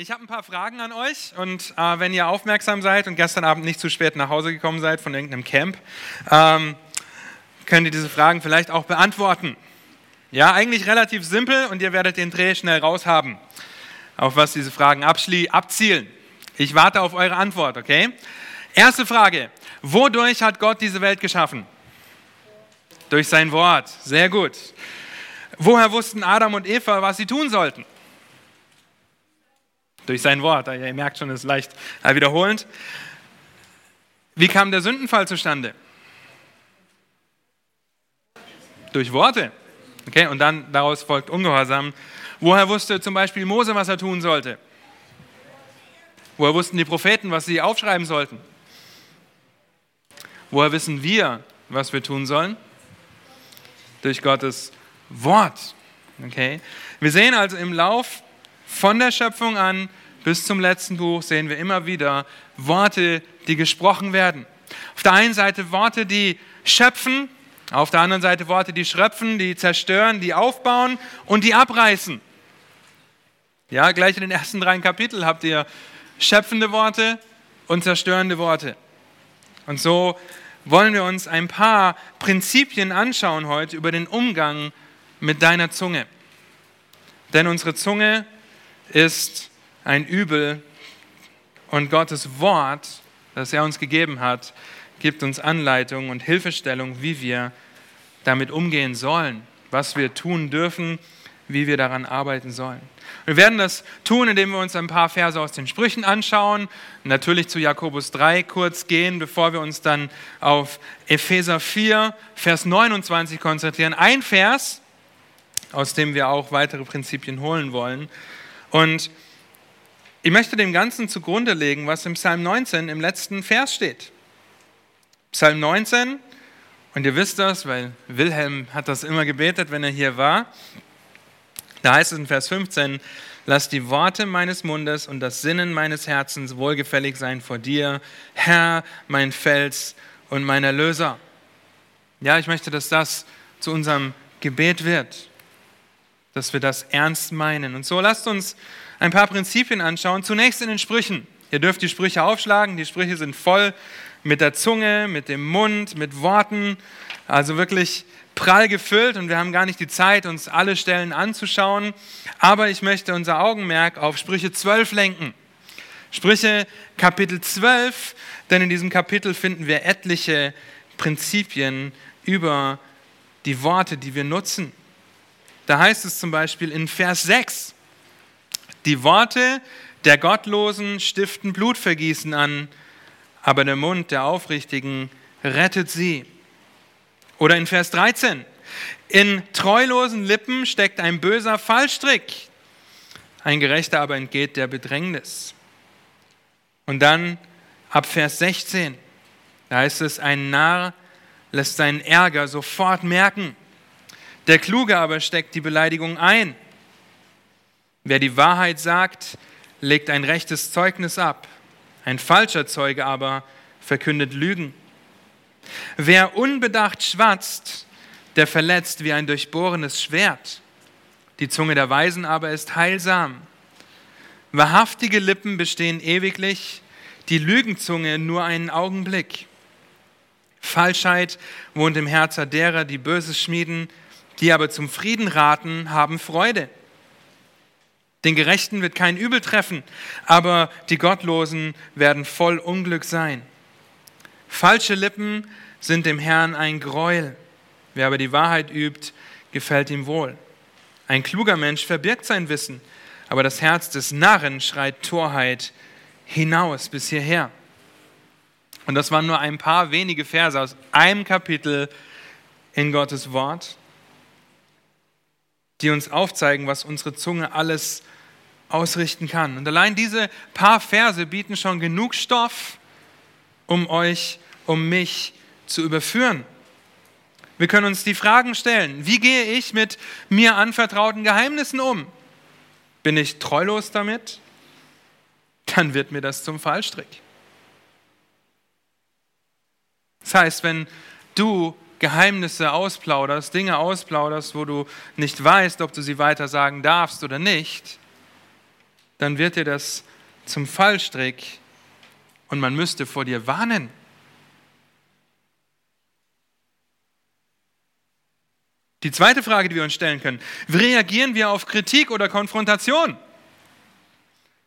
Ich habe ein paar Fragen an euch und äh, wenn ihr aufmerksam seid und gestern Abend nicht zu spät nach Hause gekommen seid von irgendeinem Camp, ähm, könnt ihr diese Fragen vielleicht auch beantworten. Ja, eigentlich relativ simpel und ihr werdet den Dreh schnell raushaben, auf was diese Fragen abzielen. Ich warte auf eure Antwort, okay? Erste Frage. Wodurch hat Gott diese Welt geschaffen? Durch sein Wort. Sehr gut. Woher wussten Adam und Eva, was sie tun sollten? Durch sein Wort. Ihr merkt schon, es ist leicht wiederholend. Wie kam der Sündenfall zustande? Durch Worte. Okay, und dann daraus folgt Ungehorsam. Woher wusste zum Beispiel Mose, was er tun sollte? Woher wussten die Propheten, was sie aufschreiben sollten? Woher wissen wir, was wir tun sollen? Durch Gottes Wort. Okay? Wir sehen also im Lauf von der Schöpfung an bis zum letzten Buch sehen wir immer wieder Worte, die gesprochen werden. Auf der einen Seite Worte, die schöpfen, auf der anderen Seite Worte, die schröpfen, die zerstören, die aufbauen und die abreißen. Ja, gleich in den ersten drei Kapiteln habt ihr schöpfende Worte und zerstörende Worte. Und so wollen wir uns ein paar Prinzipien anschauen heute über den Umgang mit deiner Zunge. Denn unsere Zunge ist ein Übel und Gottes Wort, das er uns gegeben hat, gibt uns Anleitung und Hilfestellung, wie wir damit umgehen sollen, was wir tun dürfen, wie wir daran arbeiten sollen. Wir werden das tun, indem wir uns ein paar Verse aus den Sprüchen anschauen, natürlich zu Jakobus 3 kurz gehen, bevor wir uns dann auf Epheser 4, Vers 29 konzentrieren. Ein Vers, aus dem wir auch weitere Prinzipien holen wollen. Und ich möchte dem Ganzen zugrunde legen, was im Psalm 19 im letzten Vers steht. Psalm 19, und ihr wisst das, weil Wilhelm hat das immer gebetet, wenn er hier war. Da heißt es in Vers 15, lass die Worte meines Mundes und das Sinnen meines Herzens wohlgefällig sein vor dir, Herr, mein Fels und mein Erlöser. Ja, ich möchte, dass das zu unserem Gebet wird, dass wir das ernst meinen. Und so lasst uns ein paar Prinzipien anschauen. Zunächst in den Sprüchen. Ihr dürft die Sprüche aufschlagen. Die Sprüche sind voll mit der Zunge, mit dem Mund, mit Worten. Also wirklich prall gefüllt und wir haben gar nicht die Zeit, uns alle Stellen anzuschauen. Aber ich möchte unser Augenmerk auf Sprüche 12 lenken. Sprüche Kapitel 12, denn in diesem Kapitel finden wir etliche Prinzipien über die Worte, die wir nutzen. Da heißt es zum Beispiel in Vers 6, die Worte der Gottlosen stiften Blutvergießen an, aber der Mund der Aufrichtigen rettet sie. Oder in Vers 13, in treulosen Lippen steckt ein böser Fallstrick, ein Gerechter aber entgeht der Bedrängnis. Und dann ab Vers 16, da heißt es, ein Narr lässt seinen Ärger sofort merken, der Kluge aber steckt die Beleidigung ein. Wer die Wahrheit sagt, legt ein rechtes Zeugnis ab. Ein falscher Zeuge aber verkündet Lügen. Wer unbedacht schwatzt, der verletzt wie ein durchbohrenes Schwert. Die Zunge der Weisen aber ist heilsam. Wahrhaftige Lippen bestehen ewiglich, die Lügenzunge nur einen Augenblick. Falschheit wohnt im Herzen derer, die Böses schmieden, die aber zum Frieden raten, haben Freude. Den Gerechten wird kein Übel treffen, aber die Gottlosen werden voll Unglück sein. Falsche Lippen sind dem Herrn ein Gräuel. Wer aber die Wahrheit übt, gefällt ihm wohl. Ein kluger Mensch verbirgt sein Wissen, aber das Herz des Narren schreit Torheit hinaus bis hierher. Und das waren nur ein paar wenige Verse aus einem Kapitel in Gottes Wort die uns aufzeigen, was unsere Zunge alles ausrichten kann. Und allein diese paar Verse bieten schon genug Stoff, um euch, um mich zu überführen. Wir können uns die Fragen stellen, wie gehe ich mit mir anvertrauten Geheimnissen um? Bin ich treulos damit? Dann wird mir das zum Fallstrick. Das heißt, wenn du Geheimnisse ausplauderst, Dinge ausplauderst, wo du nicht weißt, ob du sie weiter sagen darfst oder nicht, dann wird dir das zum Fallstrick und man müsste vor dir warnen. Die zweite Frage, die wir uns stellen können, wie reagieren wir auf Kritik oder Konfrontation?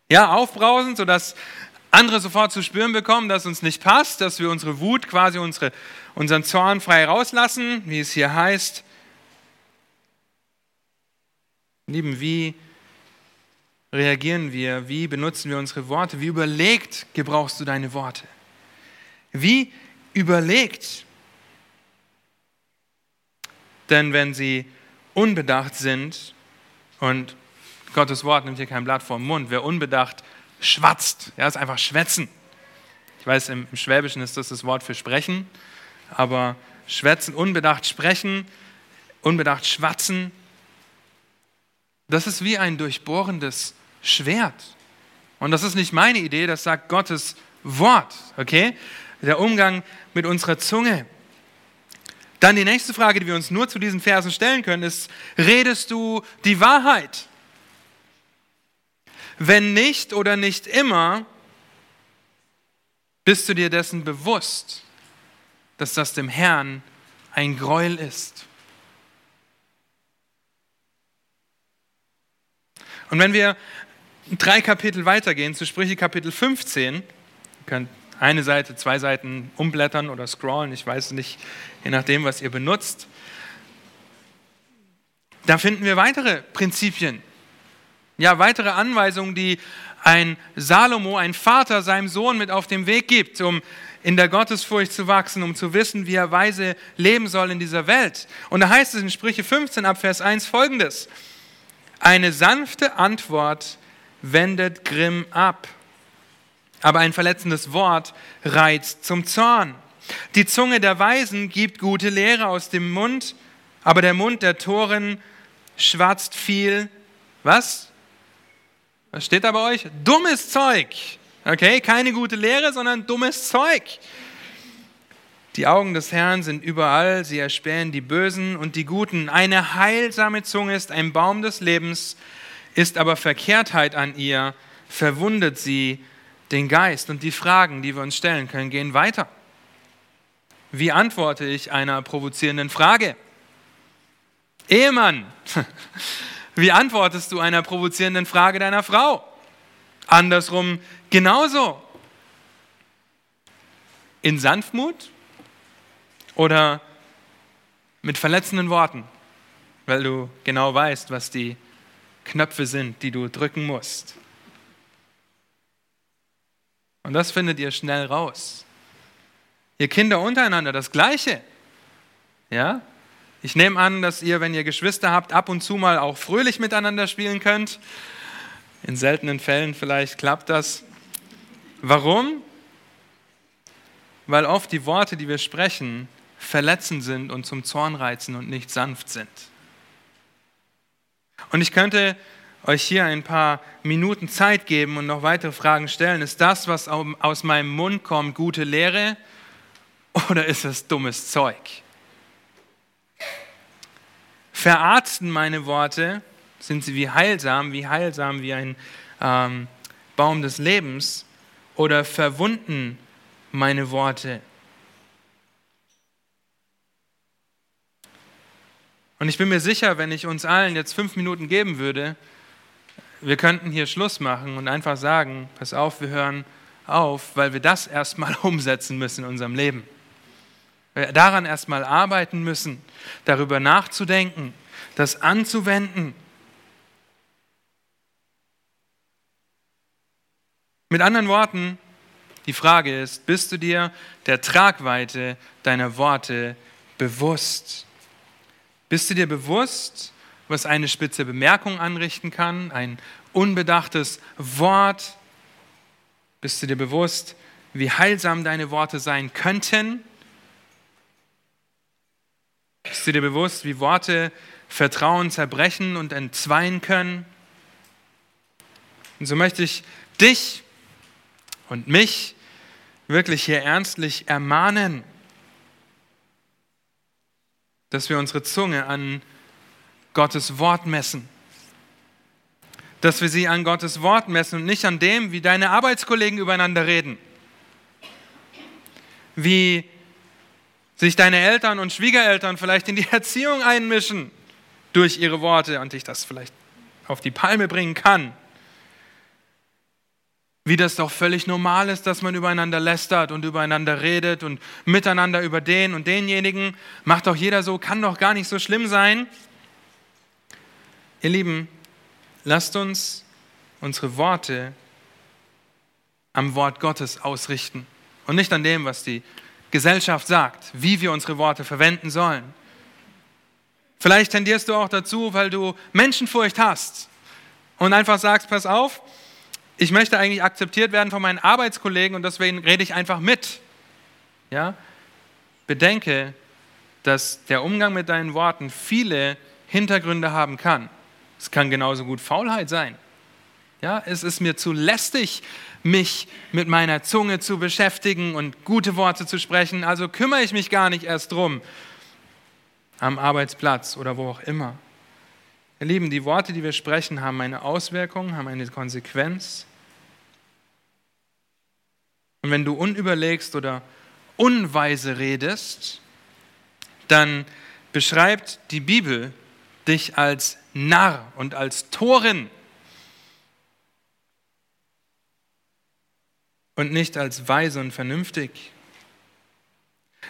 Ja, aufbrausend, sodass andere sofort zu spüren bekommen, dass uns nicht passt, dass wir unsere Wut, quasi unsere, unseren Zorn frei rauslassen, wie es hier heißt. Lieben, wie reagieren wir? Wie benutzen wir unsere Worte? Wie überlegt gebrauchst du deine Worte? Wie überlegt? Denn wenn sie unbedacht sind, und Gottes Wort nimmt hier kein Blatt vom Mund, wer unbedacht schwatzt, ja, ist einfach schwätzen. Ich weiß, im Schwäbischen ist das das Wort für sprechen, aber schwätzen, unbedacht sprechen, unbedacht schwatzen, das ist wie ein durchbohrendes Schwert. Und das ist nicht meine Idee, das sagt Gottes Wort, okay? Der Umgang mit unserer Zunge. Dann die nächste Frage, die wir uns nur zu diesen Versen stellen können, ist, redest du die Wahrheit? Wenn nicht oder nicht immer, bist du dir dessen bewusst, dass das dem Herrn ein Gräuel ist. Und wenn wir drei Kapitel weitergehen, zu Sprüche Kapitel 15, ihr könnt eine Seite, zwei Seiten umblättern oder scrollen, ich weiß nicht, je nachdem, was ihr benutzt. Da finden wir weitere Prinzipien, ja, weitere Anweisungen, die ein Salomo, ein Vater seinem Sohn mit auf den Weg gibt, um in der Gottesfurcht zu wachsen, um zu wissen, wie er weise leben soll in dieser Welt. Und da heißt es in Sprüche 15 ab Vers 1 folgendes: Eine sanfte Antwort wendet Grimm ab aber ein verletzendes Wort reizt zum Zorn. Die Zunge der Weisen gibt gute Lehre aus dem Mund, aber der Mund der Toren schwatzt viel. Was? Was steht da bei euch? Dummes Zeug. Okay, keine gute Lehre, sondern dummes Zeug. Die Augen des Herrn sind überall, sie erspähen die Bösen und die Guten. Eine heilsame Zunge ist ein Baum des Lebens, ist aber Verkehrtheit an ihr, verwundet sie den Geist und die Fragen, die wir uns stellen können, gehen weiter. Wie antworte ich einer provozierenden Frage? Ehemann, wie antwortest du einer provozierenden Frage deiner Frau? Andersrum genauso. In Sanftmut oder mit verletzenden Worten, weil du genau weißt, was die Knöpfe sind, die du drücken musst. Und das findet ihr schnell raus. Ihr Kinder untereinander das Gleiche. Ja? Ich nehme an, dass ihr, wenn ihr Geschwister habt, ab und zu mal auch fröhlich miteinander spielen könnt. In seltenen Fällen vielleicht klappt das. Warum? Weil oft die Worte, die wir sprechen, verletzend sind und zum Zorn reizen und nicht sanft sind. Und ich könnte euch hier ein paar Minuten Zeit geben und noch weitere Fragen stellen. Ist das, was aus meinem Mund kommt, gute Lehre oder ist es dummes Zeug? Verarzten meine Worte, sind sie wie heilsam, wie heilsam wie ein ähm, Baum des Lebens oder verwunden meine Worte? Und ich bin mir sicher, wenn ich uns allen jetzt fünf Minuten geben würde, wir könnten hier Schluss machen und einfach sagen, pass auf, wir hören auf, weil wir das erstmal umsetzen müssen in unserem Leben. Wir daran erstmal arbeiten müssen, darüber nachzudenken, das anzuwenden. Mit anderen Worten, die Frage ist, bist du dir der Tragweite deiner Worte bewusst? Bist du dir bewusst, was eine spitze Bemerkung anrichten kann, ein unbedachtes Wort. Bist du dir bewusst, wie heilsam deine Worte sein könnten? Bist du dir bewusst, wie Worte Vertrauen zerbrechen und entzweien können? Und so möchte ich dich und mich wirklich hier ernstlich ermahnen, dass wir unsere Zunge an Gottes Wort messen. dass wir sie an Gottes Wort messen und nicht an dem, wie deine Arbeitskollegen übereinander reden. Wie sich deine Eltern und Schwiegereltern vielleicht in die Erziehung einmischen durch ihre Worte und dich das vielleicht auf die Palme bringen kann. Wie das doch völlig normal ist, dass man übereinander lästert und übereinander redet und miteinander über den und denjenigen. Macht doch jeder so, kann doch gar nicht so schlimm sein. Ihr Lieben, lasst uns unsere Worte am Wort Gottes ausrichten und nicht an dem, was die Gesellschaft sagt, wie wir unsere Worte verwenden sollen. Vielleicht tendierst du auch dazu, weil du Menschenfurcht hast und einfach sagst, pass auf, ich möchte eigentlich akzeptiert werden von meinen Arbeitskollegen und deswegen rede ich einfach mit. Ja? Bedenke, dass der Umgang mit deinen Worten viele Hintergründe haben kann. Es kann genauso gut Faulheit sein. Ja, es ist mir zu lästig, mich mit meiner Zunge zu beschäftigen und gute Worte zu sprechen, also kümmere ich mich gar nicht erst drum am Arbeitsplatz oder wo auch immer. Ihr Lieben, die Worte, die wir sprechen, haben eine Auswirkung, haben eine Konsequenz. Und wenn du unüberlegst oder unweise redest, dann beschreibt die Bibel dich als Narr und als Torin und nicht als weise und vernünftig.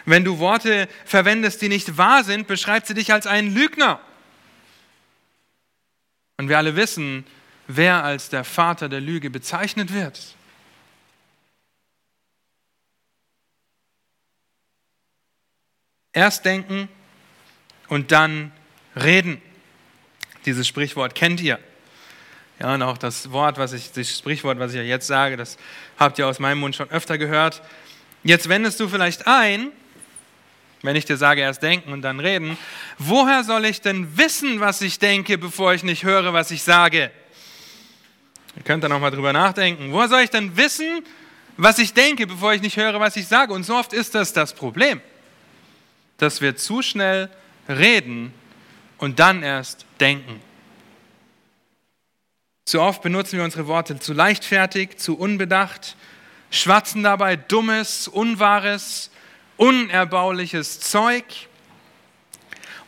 Wenn du Worte verwendest, die nicht wahr sind, beschreibt sie dich als einen Lügner. Und wir alle wissen, wer als der Vater der Lüge bezeichnet wird. Erst denken und dann reden. Dieses Sprichwort kennt ihr. Ja, und auch das Wort, was ich, das Sprichwort, was ich ja jetzt sage, das habt ihr aus meinem Mund schon öfter gehört. Jetzt wendest du vielleicht ein, wenn ich dir sage, erst denken und dann reden, woher soll ich denn wissen, was ich denke, bevor ich nicht höre, was ich sage? Ihr könnt da nochmal drüber nachdenken. Woher soll ich denn wissen, was ich denke, bevor ich nicht höre, was ich sage? Und so oft ist das das Problem, dass wir zu schnell reden und dann erst denken. Zu oft benutzen wir unsere Worte zu leichtfertig, zu unbedacht, schwatzen dabei dummes, unwahres, unerbauliches Zeug.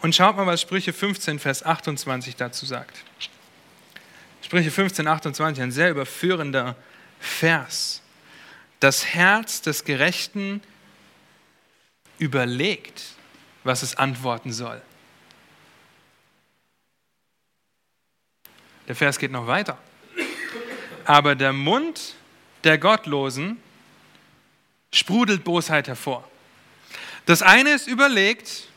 Und schaut mal, was Sprüche 15, Vers 28 dazu sagt. Sprüche 15, 28, ein sehr überführender Vers. Das Herz des Gerechten überlegt, was es antworten soll. Der Vers geht noch weiter. Aber der Mund der Gottlosen sprudelt Bosheit hervor. Das eine ist überlegt,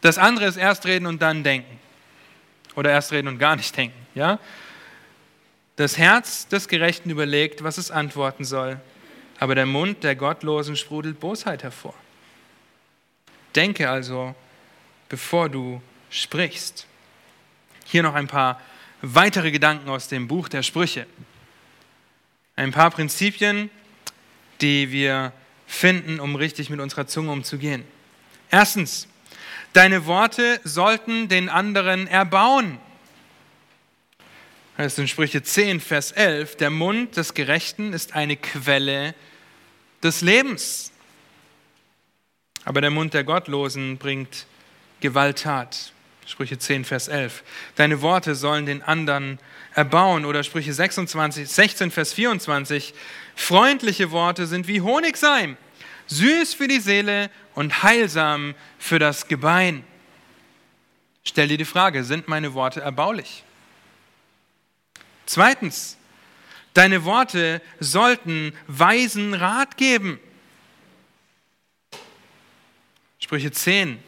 das andere ist erst reden und dann denken. Oder erst reden und gar nicht denken. Ja? Das Herz des Gerechten überlegt, was es antworten soll, aber der Mund der Gottlosen sprudelt Bosheit hervor. Denke also, bevor du sprichst. Hier noch ein paar weitere Gedanken aus dem Buch der Sprüche. Ein paar Prinzipien, die wir finden, um richtig mit unserer Zunge umzugehen. Erstens, deine Worte sollten den anderen erbauen. Das ist in Sprüche 10, Vers 11. Der Mund des Gerechten ist eine Quelle des Lebens. Aber der Mund der Gottlosen bringt Gewalttat. Sprüche 10, Vers 11. Deine Worte sollen den anderen erbauen. Oder Sprüche 26, 16, Vers 24. Freundliche Worte sind wie Honigseim, süß für die Seele und heilsam für das Gebein. Stell dir die Frage, sind meine Worte erbaulich? Zweitens, deine Worte sollten weisen Rat geben. Sprüche 10,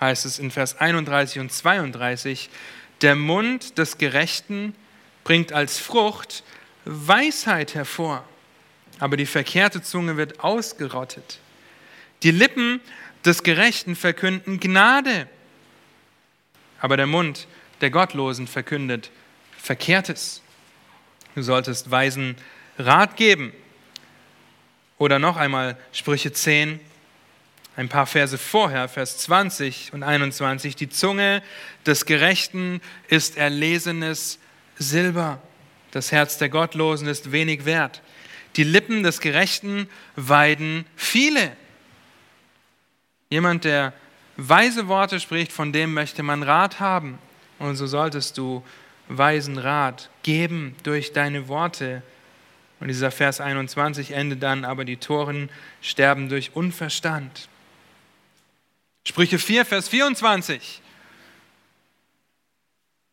heißt es in Vers 31 und 32, der Mund des Gerechten bringt als Frucht Weisheit hervor, aber die verkehrte Zunge wird ausgerottet. Die Lippen des Gerechten verkünden Gnade, aber der Mund der Gottlosen verkündet Verkehrtes. Du solltest Weisen Rat geben. Oder noch einmal Sprüche 10, ein paar Verse vorher, Vers 20 und 21, die Zunge des Gerechten ist erlesenes Silber, Das Herz der Gottlosen ist wenig wert. Die Lippen des Gerechten weiden viele. Jemand, der weise Worte spricht, von dem möchte man Rat haben. Und so solltest du weisen Rat geben durch deine Worte. Und dieser Vers 21 endet dann, aber die Toren sterben durch Unverstand. Sprüche 4, Vers 24.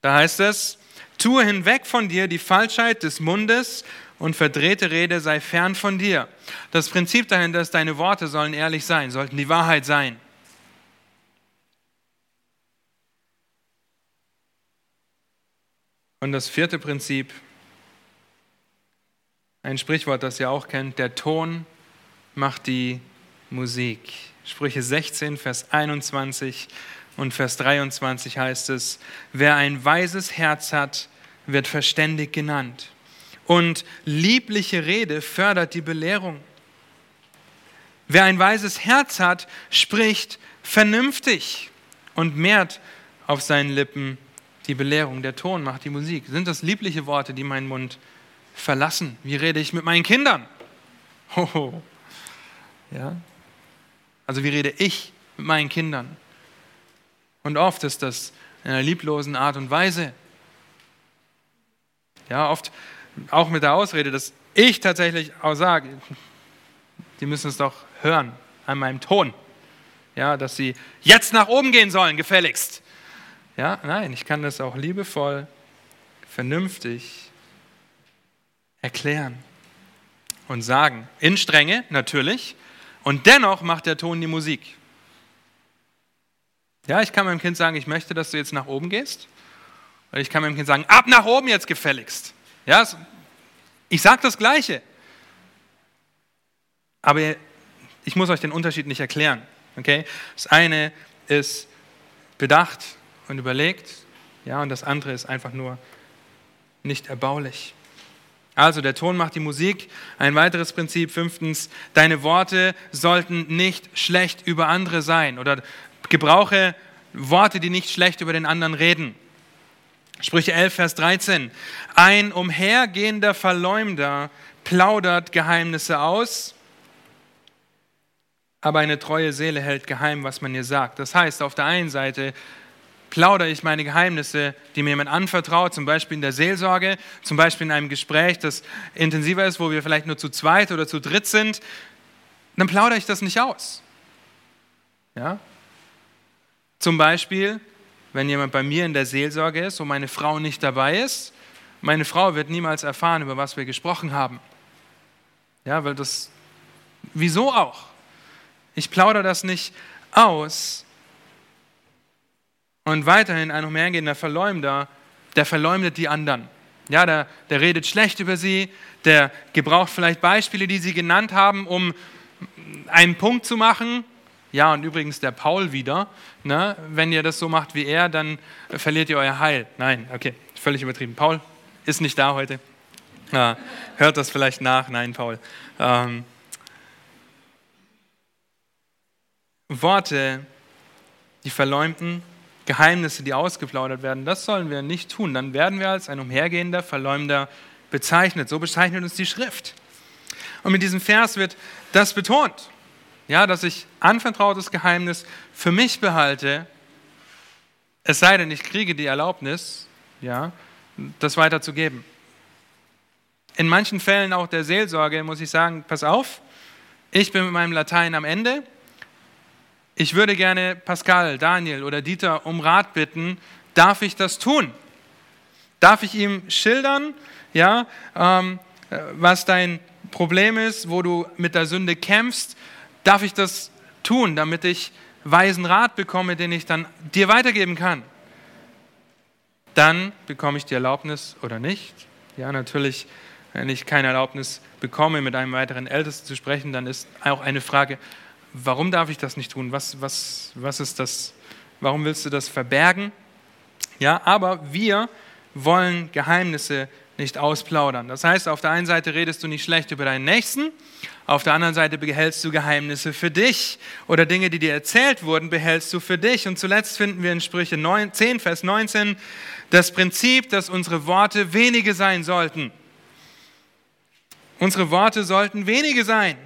Da heißt es, tue hinweg von dir die Falschheit des Mundes und verdrehte Rede sei fern von dir. Das Prinzip dahinter ist, deine Worte sollen ehrlich sein, sollten die Wahrheit sein. Und das vierte Prinzip, ein Sprichwort, das ihr auch kennt, der Ton macht die Musik. Sprüche 16, Vers 21 und Vers 23 heißt es, wer ein weises Herz hat, wird verständig genannt. Und liebliche Rede fördert die Belehrung. Wer ein weises Herz hat, spricht vernünftig und mehrt auf seinen Lippen die Belehrung. Der Ton macht die Musik. Sind das liebliche Worte, die meinen Mund verlassen? Wie rede ich mit meinen Kindern? Hoho. Ja? Also wie rede ich mit meinen Kindern? Und oft ist das in einer lieblosen Art und Weise. Ja, oft auch mit der Ausrede, dass ich tatsächlich auch sage, die müssen es doch hören an meinem Ton. Ja, dass sie jetzt nach oben gehen sollen, gefälligst. Ja, nein, ich kann das auch liebevoll, vernünftig erklären und sagen. In Strenge, natürlich. Und dennoch macht der Ton die Musik. Ja, ich kann meinem Kind sagen, ich möchte, dass du jetzt nach oben gehst. Oder ich kann meinem Kind sagen, ab nach oben jetzt gefälligst. Ja, ich sage das Gleiche. Aber ich muss euch den Unterschied nicht erklären. Okay? Das eine ist bedacht und überlegt, ja, und das andere ist einfach nur nicht erbaulich. Also der Ton macht die Musik. Ein weiteres Prinzip, fünftens, deine Worte sollten nicht schlecht über andere sein oder gebrauche Worte, die nicht schlecht über den anderen reden. Sprüche 11, Vers 13. Ein umhergehender Verleumder plaudert Geheimnisse aus, aber eine treue Seele hält geheim, was man ihr sagt. Das heißt, auf der einen Seite plaudere ich meine Geheimnisse, die mir jemand anvertraut, zum Beispiel in der Seelsorge, zum Beispiel in einem Gespräch, das intensiver ist, wo wir vielleicht nur zu zweit oder zu dritt sind, dann plaudere ich das nicht aus. Ja? Zum Beispiel wenn jemand bei mir in der Seelsorge ist und meine Frau nicht dabei ist, meine Frau wird niemals erfahren, über was wir gesprochen haben. Ja, weil das, wieso auch? Ich plaudere das nicht aus. Und weiterhin ein umhergehender Verleumder, der verleumdet die anderen. Ja, der, der redet schlecht über sie, der gebraucht vielleicht Beispiele, die sie genannt haben, um einen Punkt zu machen, ja, und übrigens der Paul wieder, ne? wenn ihr das so macht wie er, dann verliert ihr euer Heil. Nein, okay, völlig übertrieben. Paul ist nicht da heute. Ja, hört das vielleicht nach. Nein, Paul. Ähm, Worte, die verleumden, Geheimnisse, die ausgeplaudert werden, das sollen wir nicht tun. Dann werden wir als ein umhergehender Verleumder bezeichnet. So bezeichnet uns die Schrift. Und mit diesem Vers wird das betont. Ja, dass ich anvertrautes Geheimnis für mich behalte, es sei denn, ich kriege die Erlaubnis, ja, das weiterzugeben. In manchen Fällen auch der Seelsorge muss ich sagen, pass auf, ich bin mit meinem Latein am Ende. Ich würde gerne Pascal, Daniel oder Dieter um Rat bitten. Darf ich das tun? Darf ich ihm schildern, ja, ähm, was dein Problem ist, wo du mit der Sünde kämpfst? darf ich das tun, damit ich weisen Rat bekomme, den ich dann dir weitergeben kann. Dann bekomme ich die Erlaubnis oder nicht. Ja, natürlich, wenn ich keine Erlaubnis bekomme, mit einem weiteren Ältesten zu sprechen, dann ist auch eine Frage, warum darf ich das nicht tun? Was, was, was ist das? Warum willst du das verbergen? Ja, aber wir wollen Geheimnisse nicht ausplaudern. Das heißt, auf der einen Seite redest du nicht schlecht über deinen Nächsten, auf der anderen Seite behältst du Geheimnisse für dich oder Dinge, die dir erzählt wurden, behältst du für dich. Und zuletzt finden wir in Sprüche 10, Vers 19 das Prinzip, dass unsere Worte wenige sein sollten. Unsere Worte sollten wenige sein.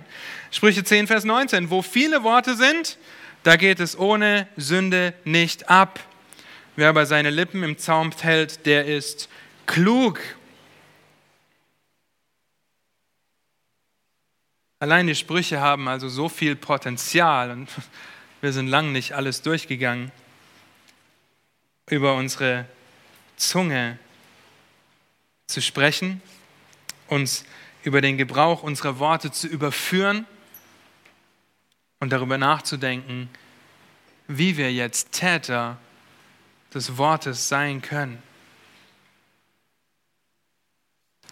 Sprüche 10, Vers 19. Wo viele Worte sind, da geht es ohne Sünde nicht ab. Wer aber seine Lippen im Zaum hält, der ist klug. Allein die Sprüche haben also so viel Potenzial und wir sind lang nicht alles durchgegangen über unsere Zunge zu sprechen, uns über den Gebrauch unserer Worte zu überführen und darüber nachzudenken, wie wir jetzt Täter des Wortes sein können.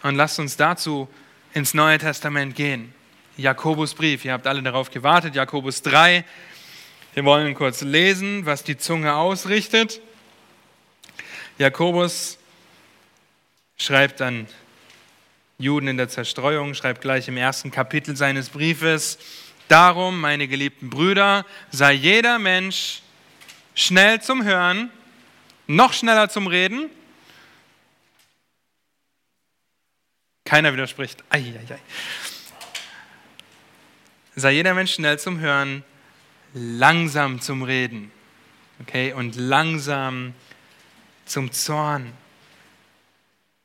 Und lasst uns dazu ins Neue Testament gehen. Jakobusbrief. Ihr habt alle darauf gewartet. Jakobus 3. Wir wollen kurz lesen, was die Zunge ausrichtet. Jakobus schreibt an Juden in der Zerstreuung, schreibt gleich im ersten Kapitel seines Briefes, Darum, meine geliebten Brüder, sei jeder Mensch schnell zum Hören, noch schneller zum Reden. Keiner widerspricht. Ei, ei, ei sei jeder Mensch schnell zum Hören, langsam zum Reden. Okay, und langsam zum Zorn.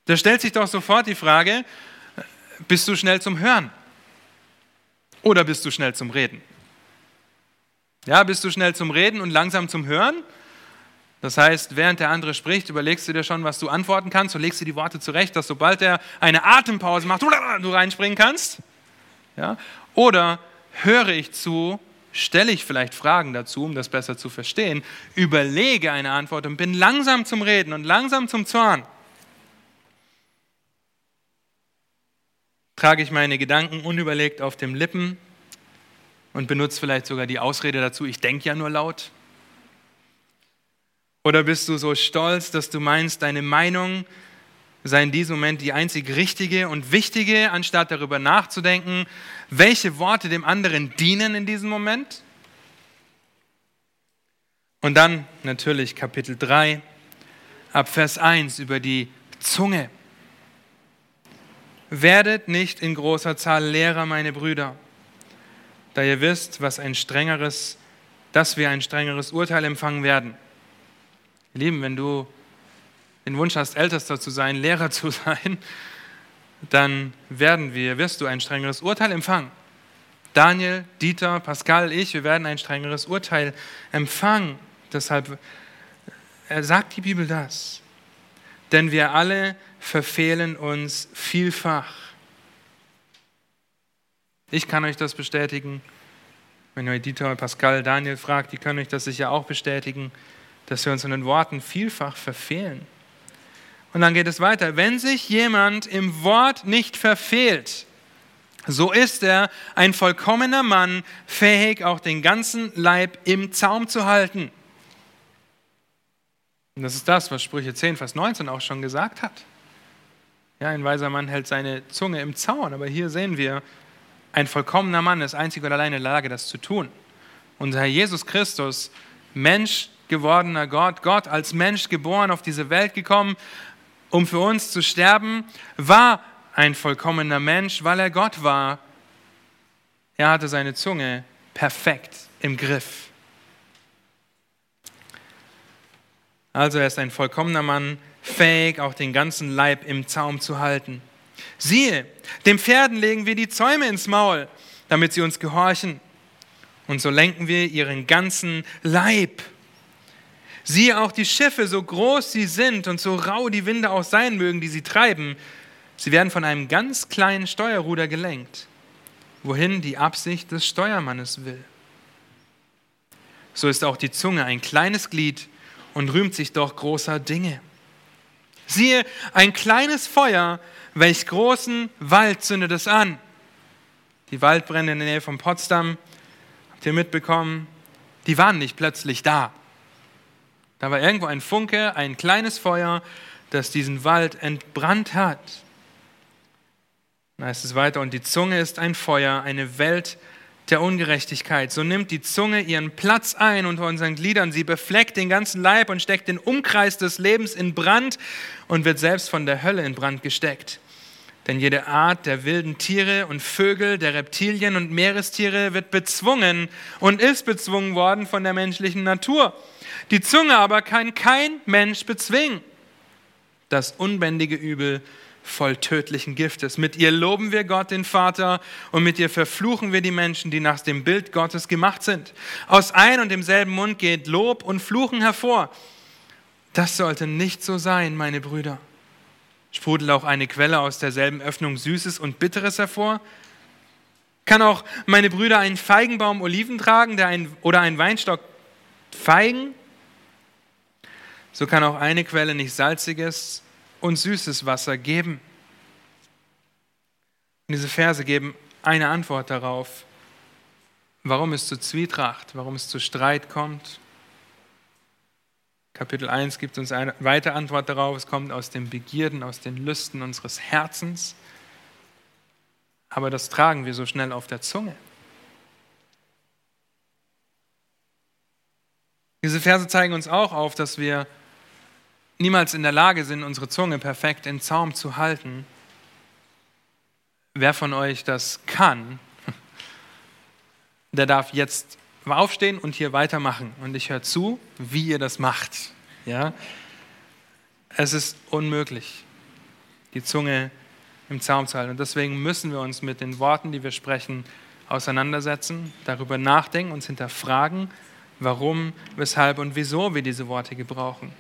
Da stellt sich doch sofort die Frage, bist du schnell zum Hören? Oder bist du schnell zum Reden? Ja, bist du schnell zum Reden und langsam zum Hören? Das heißt, während der andere spricht, überlegst du dir schon, was du antworten kannst und legst dir die Worte zurecht, dass sobald er eine Atempause macht, du reinspringen kannst. Ja? Oder höre ich zu, stelle ich vielleicht Fragen dazu, um das besser zu verstehen, überlege eine Antwort und bin langsam zum Reden und langsam zum Zorn. Trage ich meine Gedanken unüberlegt auf den Lippen und benutze vielleicht sogar die Ausrede dazu, ich denke ja nur laut? Oder bist du so stolz, dass du meinst, deine Meinung sei in diesem Moment die einzig richtige und wichtige, anstatt darüber nachzudenken, welche Worte dem anderen dienen in diesem Moment. Und dann natürlich Kapitel 3, ab Vers 1 über die Zunge. Werdet nicht in großer Zahl Lehrer, meine Brüder, da ihr wisst, was ein strengeres, dass wir ein strengeres Urteil empfangen werden. Lieben, wenn du den Wunsch hast, Ältester zu sein, Lehrer zu sein, dann werden wir, wirst du ein strengeres Urteil empfangen. Daniel, Dieter, Pascal, ich, wir werden ein strengeres Urteil empfangen. Deshalb er sagt die Bibel das. Denn wir alle verfehlen uns vielfach. Ich kann euch das bestätigen. Wenn ihr Dieter, Pascal, Daniel fragt, die können euch das sicher auch bestätigen, dass wir uns in den Worten vielfach verfehlen. Und dann geht es weiter. Wenn sich jemand im Wort nicht verfehlt, so ist er ein vollkommener Mann, fähig auch den ganzen Leib im Zaum zu halten. Und das ist das, was Sprüche 10, Vers 19 auch schon gesagt hat. Ja, ein weiser Mann hält seine Zunge im Zaun, aber hier sehen wir, ein vollkommener Mann ist einzig und allein in der Lage, das zu tun. Unser Herr Jesus Christus, Mensch gewordener Gott, Gott als Mensch geboren auf diese Welt gekommen, um für uns zu sterben, war ein vollkommener Mensch, weil er Gott war. Er hatte seine Zunge perfekt im Griff. Also er ist ein vollkommener Mann, fähig, auch den ganzen Leib im Zaum zu halten. Siehe, den Pferden legen wir die Zäume ins Maul, damit sie uns gehorchen. Und so lenken wir ihren ganzen Leib. Siehe auch die Schiffe, so groß sie sind und so rau die Winde auch sein mögen, die sie treiben, sie werden von einem ganz kleinen Steuerruder gelenkt, wohin die Absicht des Steuermannes will. So ist auch die Zunge ein kleines Glied und rühmt sich doch großer Dinge. Siehe, ein kleines Feuer, welch großen Wald zündet es an. Die Waldbrände in der Nähe von Potsdam, habt ihr mitbekommen, die waren nicht plötzlich da. Da war irgendwo ein Funke, ein kleines Feuer, das diesen Wald entbrannt hat. Dann heißt es weiter, und die Zunge ist ein Feuer, eine Welt der Ungerechtigkeit. So nimmt die Zunge ihren Platz ein unter unseren Gliedern, sie befleckt den ganzen Leib und steckt den Umkreis des Lebens in Brand und wird selbst von der Hölle in Brand gesteckt. Denn jede Art der wilden Tiere und Vögel, der Reptilien und Meerestiere wird bezwungen und ist bezwungen worden von der menschlichen Natur. Die Zunge aber kann kein Mensch bezwingen. Das unbändige Übel voll tödlichen Giftes. Mit ihr loben wir Gott, den Vater, und mit ihr verfluchen wir die Menschen, die nach dem Bild Gottes gemacht sind. Aus ein und demselben Mund geht Lob und Fluchen hervor. Das sollte nicht so sein, meine Brüder. Sprudelt auch eine Quelle aus derselben Öffnung Süßes und Bitteres hervor? Kann auch meine Brüder einen Feigenbaum Oliven tragen ein, oder einen Weinstock Feigen? So kann auch eine Quelle nicht salziges und süßes Wasser geben. Und diese Verse geben eine Antwort darauf, warum es zu Zwietracht, warum es zu Streit kommt, Kapitel 1 gibt uns eine weitere Antwort darauf. Es kommt aus den Begierden, aus den Lüsten unseres Herzens. Aber das tragen wir so schnell auf der Zunge. Diese Verse zeigen uns auch auf, dass wir niemals in der Lage sind, unsere Zunge perfekt in Zaum zu halten. Wer von euch das kann, der darf jetzt aufstehen und hier weitermachen. Und ich höre zu, wie ihr das macht. Ja? Es ist unmöglich, die Zunge im Zaum zu halten. Und deswegen müssen wir uns mit den Worten, die wir sprechen, auseinandersetzen, darüber nachdenken, uns hinterfragen, warum, weshalb und wieso wir diese Worte gebrauchen.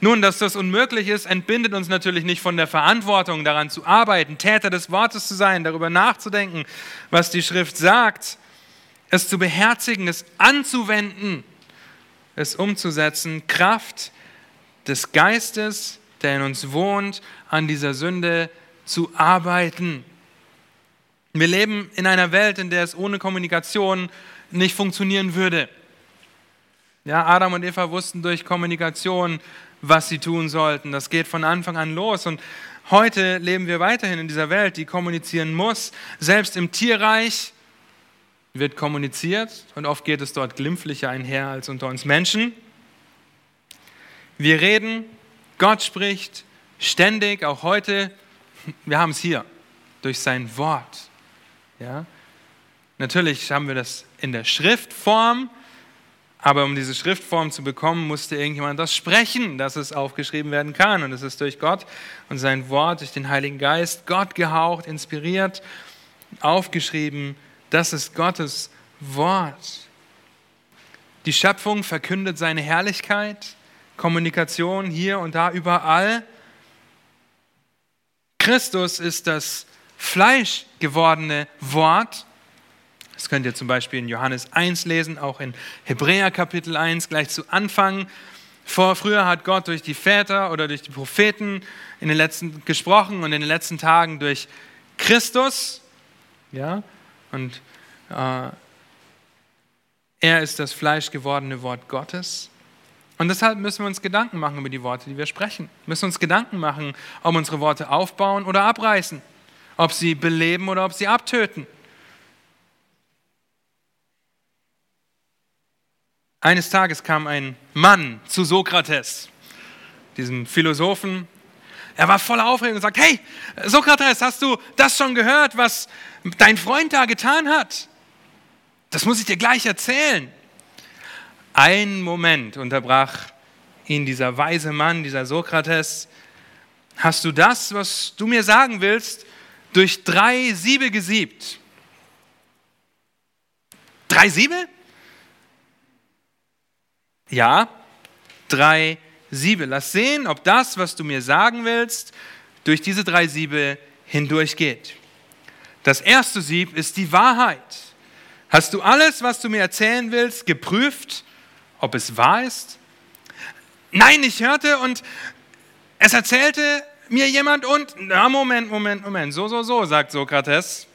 Nun, dass das unmöglich ist, entbindet uns natürlich nicht von der Verantwortung, daran zu arbeiten, Täter des Wortes zu sein, darüber nachzudenken, was die Schrift sagt es zu beherzigen, es anzuwenden, es umzusetzen, Kraft des Geistes, der in uns wohnt, an dieser Sünde zu arbeiten. Wir leben in einer Welt, in der es ohne Kommunikation nicht funktionieren würde. Ja, Adam und Eva wussten durch Kommunikation, was sie tun sollten. Das geht von Anfang an los. Und heute leben wir weiterhin in dieser Welt, die kommunizieren muss. Selbst im Tierreich wird kommuniziert und oft geht es dort glimpflicher einher als unter uns Menschen. Wir reden, Gott spricht ständig, auch heute. Wir haben es hier durch sein Wort. Ja? Natürlich haben wir das in der Schriftform, aber um diese Schriftform zu bekommen, musste irgendjemand das sprechen, dass es aufgeschrieben werden kann. Und es ist durch Gott und sein Wort, durch den Heiligen Geist, Gott gehaucht, inspiriert, aufgeschrieben das ist Gottes Wort. Die Schöpfung verkündet seine Herrlichkeit, Kommunikation hier und da überall. Christus ist das Fleisch gewordene Wort. Das könnt ihr zum Beispiel in Johannes 1 lesen, auch in Hebräer Kapitel 1 gleich zu Anfang. Vor, früher hat Gott durch die Väter oder durch die Propheten in den letzten gesprochen und in den letzten Tagen durch Christus. Ja, und äh, er ist das fleischgewordene Wort Gottes. Und deshalb müssen wir uns Gedanken machen über die Worte, die wir sprechen. Wir müssen uns Gedanken machen, ob unsere Worte aufbauen oder abreißen, ob sie beleben oder ob sie abtöten. Eines Tages kam ein Mann zu Sokrates, diesem Philosophen. Er war voller Aufregung und sagt, hey, Sokrates, hast du das schon gehört, was dein Freund da getan hat? Das muss ich dir gleich erzählen. Ein Moment unterbrach ihn dieser weise Mann, dieser Sokrates. Hast du das, was du mir sagen willst, durch drei Siebe gesiebt? Drei Siebe? Ja, drei Siebe. Lass sehen, ob das, was du mir sagen willst, durch diese drei Siebe hindurchgeht. Das erste Sieb ist die Wahrheit. Hast du alles, was du mir erzählen willst, geprüft, ob es wahr ist? Nein, ich hörte und es erzählte mir jemand und, na Moment, Moment, Moment, so, so, so, sagt Sokrates.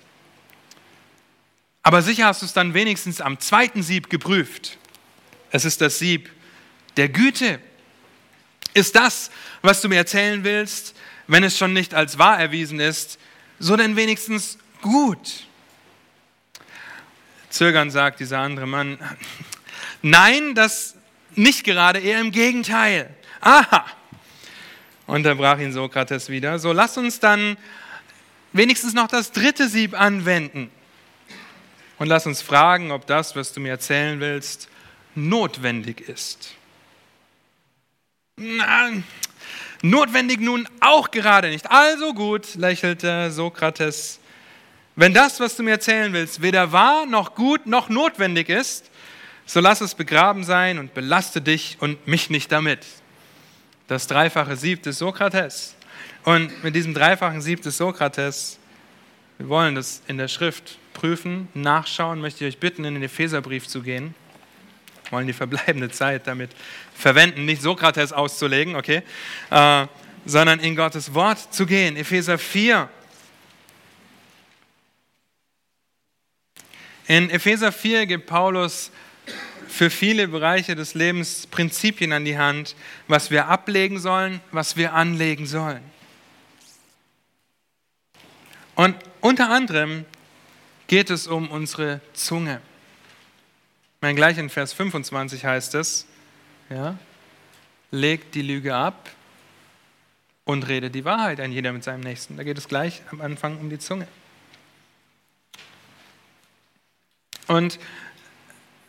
Aber sicher hast du es dann wenigstens am zweiten Sieb geprüft. Es ist das Sieb der Güte. Ist das, was du mir erzählen willst, wenn es schon nicht als wahr erwiesen ist, so denn wenigstens gut. Zögern sagt dieser andere Mann, nein, das nicht gerade, eher im Gegenteil. Aha, unterbrach ihn Sokrates wieder. So lass uns dann wenigstens noch das dritte Sieb anwenden. Und lass uns fragen, ob das, was du mir erzählen willst, notwendig ist. Na, notwendig nun auch gerade nicht. Also gut, lächelte Sokrates. Wenn das, was du mir erzählen willst, weder wahr noch gut noch notwendig ist, so lass es begraben sein und belaste dich und mich nicht damit. Das dreifache Sieb des Sokrates. Und mit diesem dreifachen Sieb des Sokrates, wir wollen das in der Schrift prüfen, nachschauen, möchte ich euch bitten, in den Epheserbrief zu gehen. Wollen die verbleibende Zeit damit verwenden, nicht Sokrates auszulegen, okay, äh, sondern in Gottes Wort zu gehen. Epheser 4. In Epheser 4 gibt Paulus für viele Bereiche des Lebens Prinzipien an die Hand, was wir ablegen sollen, was wir anlegen sollen. Und unter anderem geht es um unsere Zunge. Mein gleich in Vers 25 heißt es, ja, legt die Lüge ab und redet die Wahrheit ein jeder mit seinem Nächsten. Da geht es gleich am Anfang um die Zunge. Und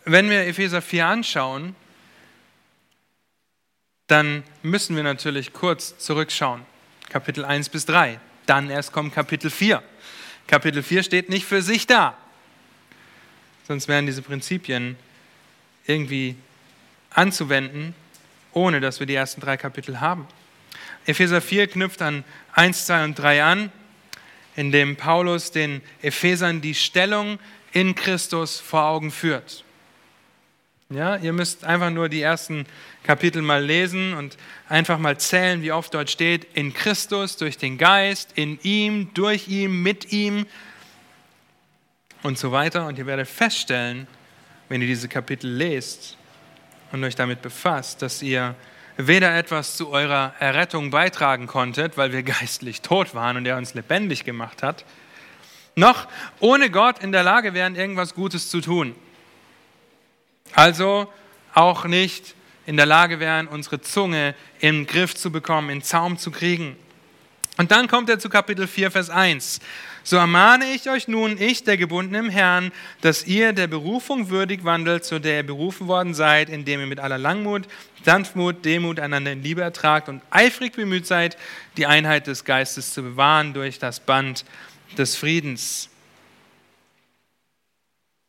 wenn wir Epheser 4 anschauen, dann müssen wir natürlich kurz zurückschauen. Kapitel 1 bis 3. Dann erst kommt Kapitel 4. Kapitel 4 steht nicht für sich da. Sonst wären diese Prinzipien irgendwie anzuwenden, ohne dass wir die ersten drei Kapitel haben. Epheser 4 knüpft an 1, 2 und 3 an, in dem Paulus den Ephesern die Stellung in Christus vor Augen führt. Ja, ihr müsst einfach nur die ersten Kapitel mal lesen und einfach mal zählen, wie oft dort steht, in Christus, durch den Geist, in ihm, durch ihm, mit ihm und so weiter. Und ihr werdet feststellen, wenn ihr diese Kapitel lest und euch damit befasst, dass ihr weder etwas zu eurer Errettung beitragen konntet, weil wir geistlich tot waren und er uns lebendig gemacht hat, noch ohne Gott in der Lage wären, irgendwas Gutes zu tun. Also auch nicht in der Lage wären, unsere Zunge im Griff zu bekommen, in Zaum zu kriegen. Und dann kommt er zu Kapitel 4, Vers 1. So ermahne ich euch nun, ich, der Gebundene im Herrn, dass ihr der Berufung würdig wandelt, zu der ihr berufen worden seid, indem ihr mit aller Langmut, Sanftmut, Demut einander in Liebe ertragt und eifrig bemüht seid, die Einheit des Geistes zu bewahren durch das Band des Friedens.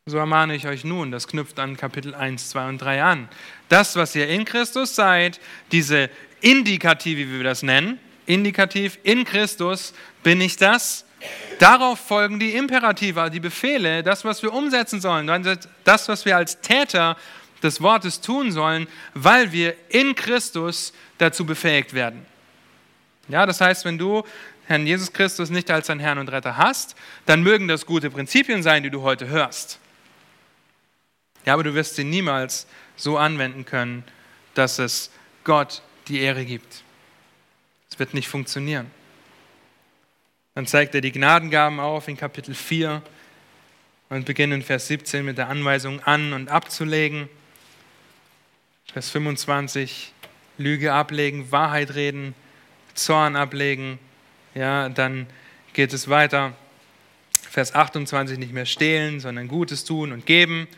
So ermahne ich euch nun, das knüpft an Kapitel 1, 2 und 3 an. Das, was ihr in Christus seid, diese Indikative, wie wir das nennen, Indikativ in Christus bin ich das. Darauf folgen die Imperative, die Befehle, das, was wir umsetzen sollen, das, was wir als Täter des Wortes tun sollen, weil wir in Christus dazu befähigt werden. Ja, das heißt, wenn du Herrn Jesus Christus nicht als dein Herrn und Retter hast, dann mögen das gute Prinzipien sein, die du heute hörst. Ja, aber du wirst sie niemals so anwenden können, dass es Gott die Ehre gibt. Wird nicht funktionieren. Dann zeigt er die Gnadengaben auf in Kapitel 4 und beginnt in Vers 17 mit der Anweisung an und abzulegen. Vers 25, Lüge ablegen, Wahrheit reden, Zorn ablegen. Ja, dann geht es weiter. Vers 28, nicht mehr stehlen, sondern Gutes tun und geben.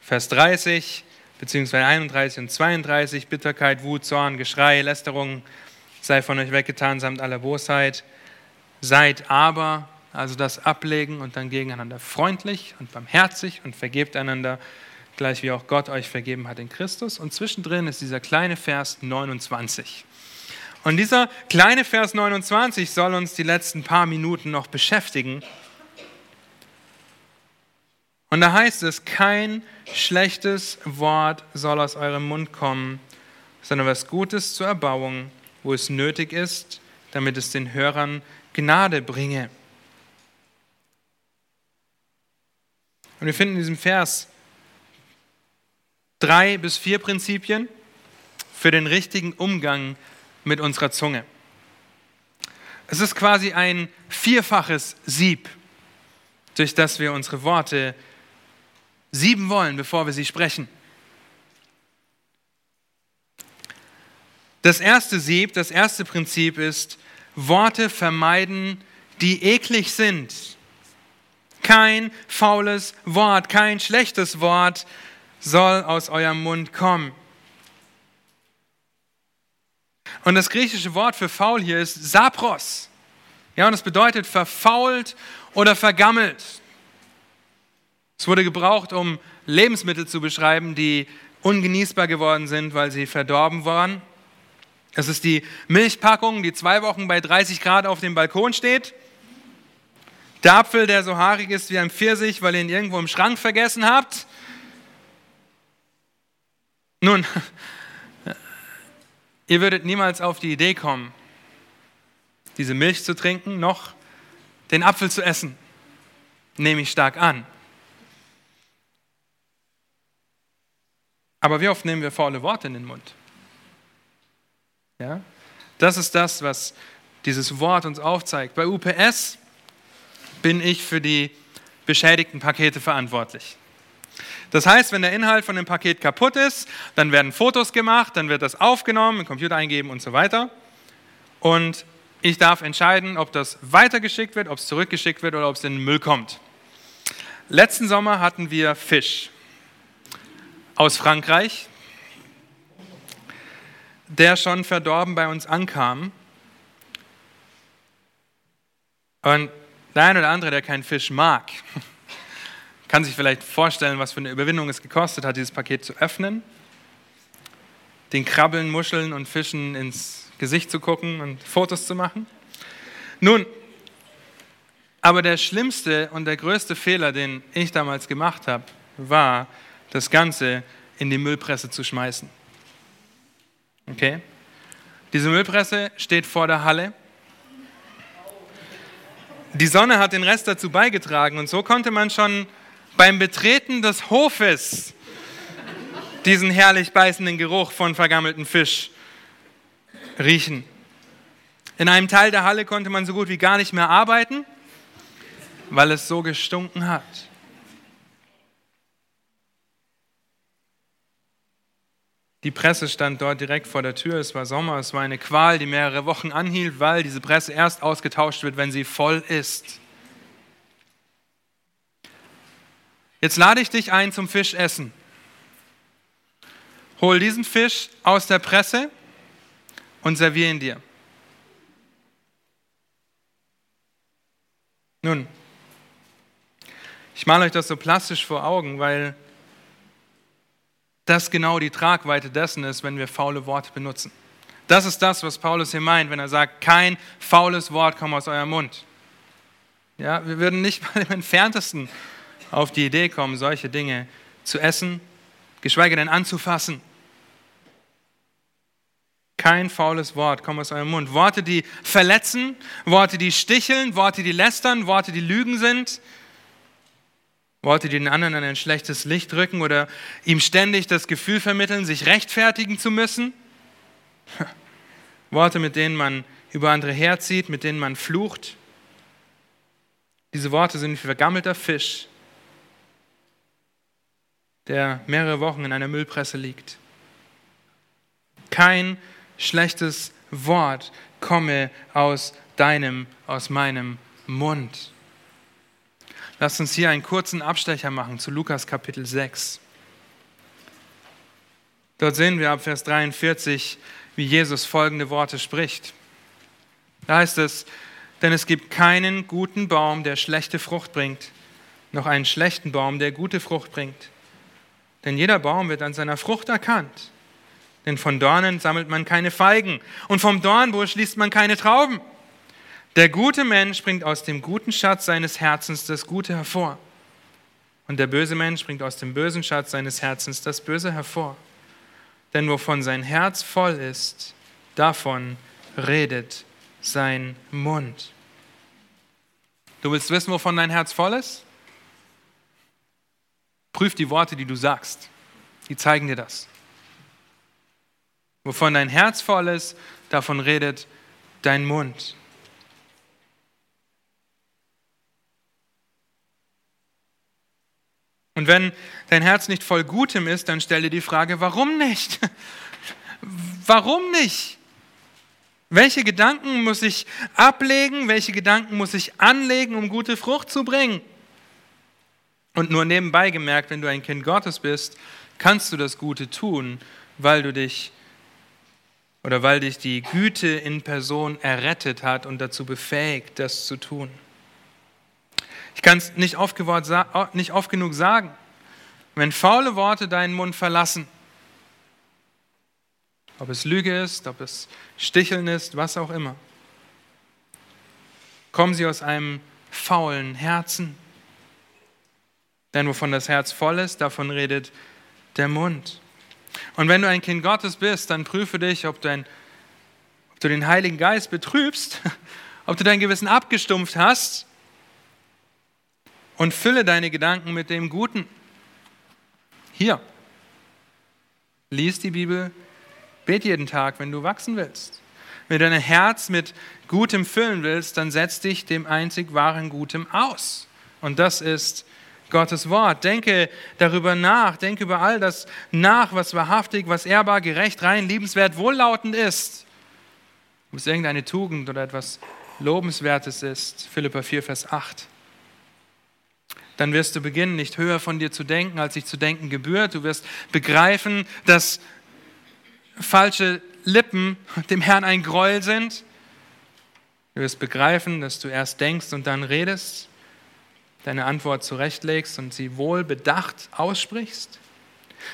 Vers 30 beziehungsweise 31 und 32, Bitterkeit, Wut, Zorn, Geschrei, Lästerung sei von euch weggetan samt aller Bosheit. Seid aber, also das Ablegen und dann gegeneinander freundlich und barmherzig und vergebt einander, gleich wie auch Gott euch vergeben hat in Christus. Und zwischendrin ist dieser kleine Vers 29. Und dieser kleine Vers 29 soll uns die letzten paar Minuten noch beschäftigen. Und da heißt es, kein schlechtes Wort soll aus eurem Mund kommen, sondern was Gutes zur Erbauung, wo es nötig ist, damit es den Hörern Gnade bringe. Und wir finden in diesem Vers drei bis vier Prinzipien für den richtigen Umgang mit unserer Zunge. Es ist quasi ein vierfaches Sieb, durch das wir unsere Worte sieben wollen, bevor wir sie sprechen. Das erste Sieb, das erste Prinzip ist, Worte vermeiden, die eklig sind. Kein faules Wort, kein schlechtes Wort soll aus eurem Mund kommen. Und das griechische Wort für faul hier ist sapros. Ja, und es bedeutet verfault oder vergammelt. Es wurde gebraucht, um Lebensmittel zu beschreiben, die ungenießbar geworden sind, weil sie verdorben waren. Es ist die Milchpackung, die zwei Wochen bei 30 Grad auf dem Balkon steht. Der Apfel, der so haarig ist wie ein Pfirsich, weil ihr ihn irgendwo im Schrank vergessen habt. Nun, ihr würdet niemals auf die Idee kommen, diese Milch zu trinken, noch den Apfel zu essen. Nehme ich stark an. Aber wie oft nehmen wir faule Worte in den Mund? Ja? Das ist das, was dieses Wort uns aufzeigt. Bei UPS bin ich für die beschädigten Pakete verantwortlich. Das heißt, wenn der Inhalt von dem Paket kaputt ist, dann werden Fotos gemacht, dann wird das aufgenommen, im Computer eingeben und so weiter. Und ich darf entscheiden, ob das weitergeschickt wird, ob es zurückgeschickt wird oder ob es in den Müll kommt. Letzten Sommer hatten wir Fisch aus Frankreich, der schon verdorben bei uns ankam. Und der eine oder andere, der keinen Fisch mag, kann sich vielleicht vorstellen, was für eine Überwindung es gekostet hat, dieses Paket zu öffnen, den Krabbeln, Muscheln und Fischen ins Gesicht zu gucken und Fotos zu machen. Nun, aber der schlimmste und der größte Fehler, den ich damals gemacht habe, war, das Ganze in die Müllpresse zu schmeißen. Okay? Diese Müllpresse steht vor der Halle. Die Sonne hat den Rest dazu beigetragen und so konnte man schon beim Betreten des Hofes diesen herrlich beißenden Geruch von vergammeltem Fisch riechen. In einem Teil der Halle konnte man so gut wie gar nicht mehr arbeiten, weil es so gestunken hat. Die Presse stand dort direkt vor der Tür. Es war Sommer, es war eine Qual, die mehrere Wochen anhielt, weil diese Presse erst ausgetauscht wird, wenn sie voll ist. Jetzt lade ich dich ein zum Fischessen. Hol diesen Fisch aus der Presse und serviere ihn dir. Nun, ich male euch das so plastisch vor Augen, weil das genau die Tragweite dessen ist, wenn wir faule Worte benutzen. Das ist das, was Paulus hier meint, wenn er sagt, kein faules Wort kommt aus eurem Mund. Ja, wir würden nicht mal im entferntesten auf die Idee kommen, solche Dinge zu essen, geschweige denn anzufassen. Kein faules Wort kommt aus eurem Mund. Worte, die verletzen, Worte, die sticheln, Worte, die lästern, Worte, die Lügen sind, Worte, die den anderen in ein schlechtes Licht rücken oder ihm ständig das Gefühl vermitteln, sich rechtfertigen zu müssen. Worte, mit denen man über andere herzieht, mit denen man flucht. Diese Worte sind wie vergammelter Fisch, der mehrere Wochen in einer Müllpresse liegt. Kein schlechtes Wort komme aus deinem, aus meinem Mund. Lasst uns hier einen kurzen Abstecher machen zu Lukas Kapitel 6. Dort sehen wir ab Vers 43, wie Jesus folgende Worte spricht. Da heißt es, denn es gibt keinen guten Baum, der schlechte Frucht bringt, noch einen schlechten Baum, der gute Frucht bringt. Denn jeder Baum wird an seiner Frucht erkannt. Denn von Dornen sammelt man keine Feigen und vom Dornbusch liest man keine Trauben. Der gute Mensch bringt aus dem guten Schatz seines Herzens das Gute hervor. Und der böse Mensch bringt aus dem bösen Schatz seines Herzens das Böse hervor. Denn wovon sein Herz voll ist, davon redet sein Mund. Du willst wissen, wovon dein Herz voll ist? Prüf die Worte, die du sagst. Die zeigen dir das. Wovon dein Herz voll ist, davon redet dein Mund. Und wenn dein Herz nicht voll Gutem ist, dann stell dir die Frage, warum nicht? Warum nicht? Welche Gedanken muss ich ablegen? Welche Gedanken muss ich anlegen, um gute Frucht zu bringen? Und nur nebenbei gemerkt, wenn du ein Kind Gottes bist, kannst du das Gute tun, weil du dich oder weil dich die Güte in Person errettet hat und dazu befähigt, das zu tun. Ich kann es nicht oft, nicht oft genug sagen. Wenn faule Worte deinen Mund verlassen, ob es Lüge ist, ob es Sticheln ist, was auch immer, kommen sie aus einem faulen Herzen. Denn wovon das Herz voll ist, davon redet der Mund. Und wenn du ein Kind Gottes bist, dann prüfe dich, ob du, ein, ob du den Heiligen Geist betrübst, ob du dein Gewissen abgestumpft hast und fülle deine Gedanken mit dem Guten. Hier, lies die Bibel, bet jeden Tag, wenn du wachsen willst. Wenn du dein Herz mit Gutem füllen willst, dann setz dich dem einzig wahren Gutem aus. Und das ist Gottes Wort. Denke darüber nach, denke über all das nach, was wahrhaftig, was ehrbar, gerecht, rein, liebenswert, wohllautend ist. Ob es irgendeine Tugend oder etwas Lobenswertes ist. Philippa 4, Vers 8. Dann wirst du beginnen, nicht höher von dir zu denken, als sich zu denken gebührt. Du wirst begreifen, dass falsche Lippen dem Herrn ein Gräuel sind. Du wirst begreifen, dass du erst denkst und dann redest deine Antwort zurechtlegst und sie wohl bedacht aussprichst,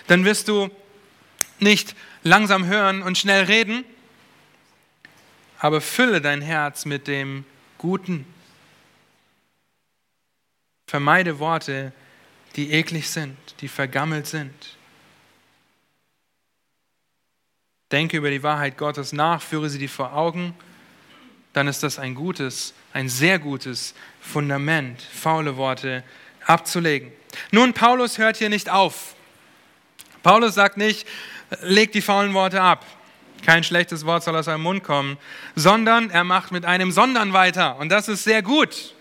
dann wirst du nicht langsam hören und schnell reden, aber fülle dein Herz mit dem Guten. Vermeide Worte, die eklig sind, die vergammelt sind. Denke über die Wahrheit Gottes nach, führe sie dir vor Augen, dann ist das ein gutes, ein sehr gutes Fundament, faule Worte abzulegen. Nun, Paulus hört hier nicht auf. Paulus sagt nicht, leg die faulen Worte ab. Kein schlechtes Wort soll aus seinem Mund kommen, sondern er macht mit einem Sondern weiter. Und das ist sehr gut.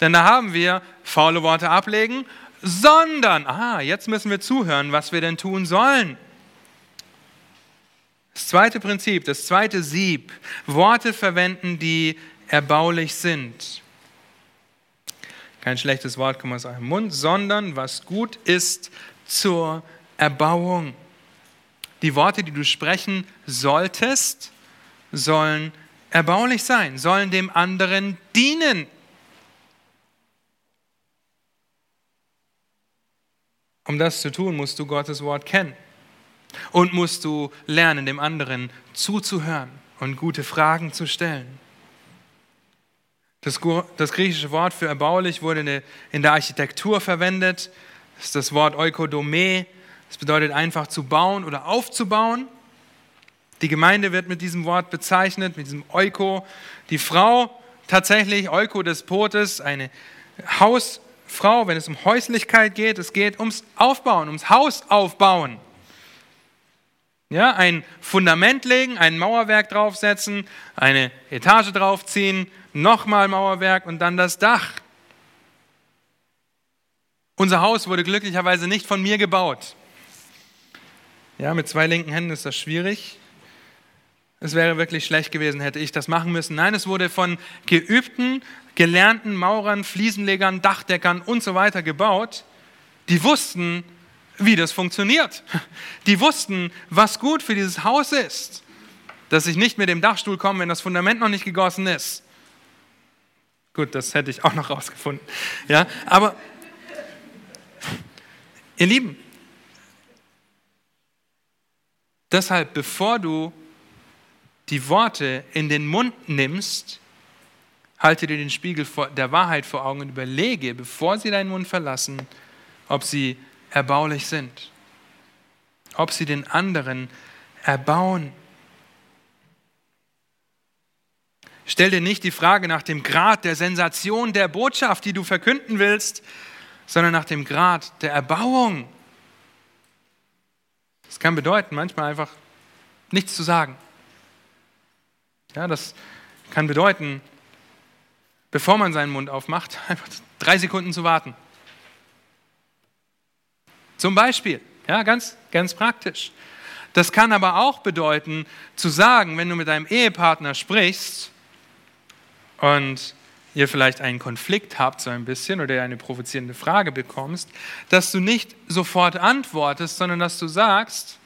Denn da haben wir faule Worte ablegen, sondern, ah, jetzt müssen wir zuhören, was wir denn tun sollen. Das zweite Prinzip, das zweite Sieb, Worte verwenden, die erbaulich sind. Kein schlechtes Wort kommt aus eurem Mund, sondern was gut ist zur Erbauung. Die Worte, die du sprechen solltest, sollen erbaulich sein, sollen dem anderen dienen. Um das zu tun, musst du Gottes Wort kennen und musst du lernen, dem anderen zuzuhören und gute Fragen zu stellen. Das, das griechische Wort für erbaulich wurde in der Architektur verwendet. Das ist das Wort Oikodome. Das bedeutet einfach zu bauen oder aufzubauen. Die Gemeinde wird mit diesem Wort bezeichnet, mit diesem Oiko. Die Frau, tatsächlich Oiko des Potes, eine Hausfrau, wenn es um Häuslichkeit geht, es geht ums Aufbauen, ums Haus aufbauen. Ja, ein Fundament legen, ein Mauerwerk draufsetzen, eine Etage draufziehen, nochmal Mauerwerk und dann das Dach. Unser Haus wurde glücklicherweise nicht von mir gebaut. Ja, mit zwei linken Händen ist das schwierig. Es wäre wirklich schlecht gewesen, hätte ich das machen müssen. Nein, es wurde von geübten, gelernten Maurern, Fliesenlegern, Dachdeckern und so weiter gebaut, die wussten, wie das funktioniert. Die wussten, was gut für dieses Haus ist. Dass ich nicht mit dem Dachstuhl komme, wenn das Fundament noch nicht gegossen ist. Gut, das hätte ich auch noch rausgefunden. Ja, aber ihr Lieben, deshalb, bevor du die Worte in den Mund nimmst, halte dir den Spiegel der Wahrheit vor Augen und überlege, bevor sie deinen Mund verlassen, ob sie erbaulich sind, ob sie den anderen erbauen. Stell dir nicht die Frage nach dem Grad der Sensation der Botschaft, die du verkünden willst, sondern nach dem Grad der Erbauung. Das kann bedeuten, manchmal einfach nichts zu sagen. Ja, das kann bedeuten, bevor man seinen Mund aufmacht, einfach drei Sekunden zu warten. Zum Beispiel, ja, ganz, ganz praktisch. Das kann aber auch bedeuten, zu sagen, wenn du mit deinem Ehepartner sprichst und ihr vielleicht einen Konflikt habt, so ein bisschen, oder eine provozierende Frage bekommst, dass du nicht sofort antwortest, sondern dass du sagst,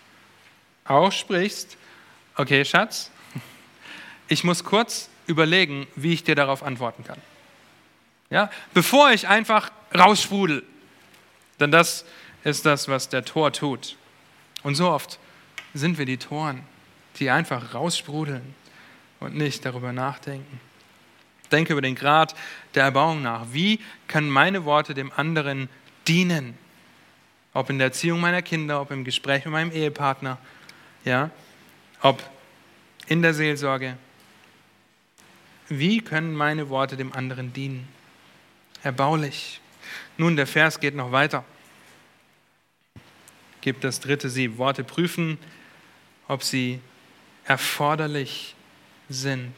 auch sprichst, okay, Schatz, ich muss kurz überlegen, wie ich dir darauf antworten kann. Ja, bevor ich einfach raussprudel. Denn das ist das, was der Tor tut. Und so oft sind wir die Toren, die einfach raussprudeln und nicht darüber nachdenken. Denke über den Grad der Erbauung nach. Wie können meine Worte dem anderen dienen? Ob in der Erziehung meiner Kinder, ob im Gespräch mit meinem Ehepartner, ja, ob in der Seelsorge. Wie können meine Worte dem anderen dienen? Erbaulich. Nun, der Vers geht noch weiter. Gibt das dritte Sieb. Worte prüfen, ob sie erforderlich sind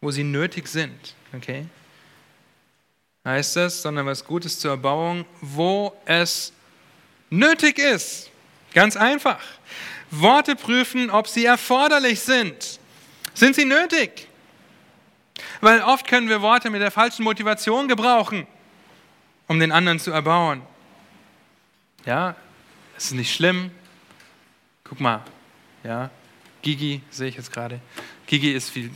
wo sie nötig sind. Okay? Heißt das, sondern was Gutes zur Erbauung, wo es nötig ist. Ganz einfach. Worte prüfen, ob sie erforderlich sind. Sind sie nötig? Weil oft können wir Worte mit der falschen Motivation gebrauchen, um den anderen zu erbauen. Ja, es ist nicht schlimm. Guck mal, ja, Gigi sehe ich jetzt gerade. Gigi ist viel,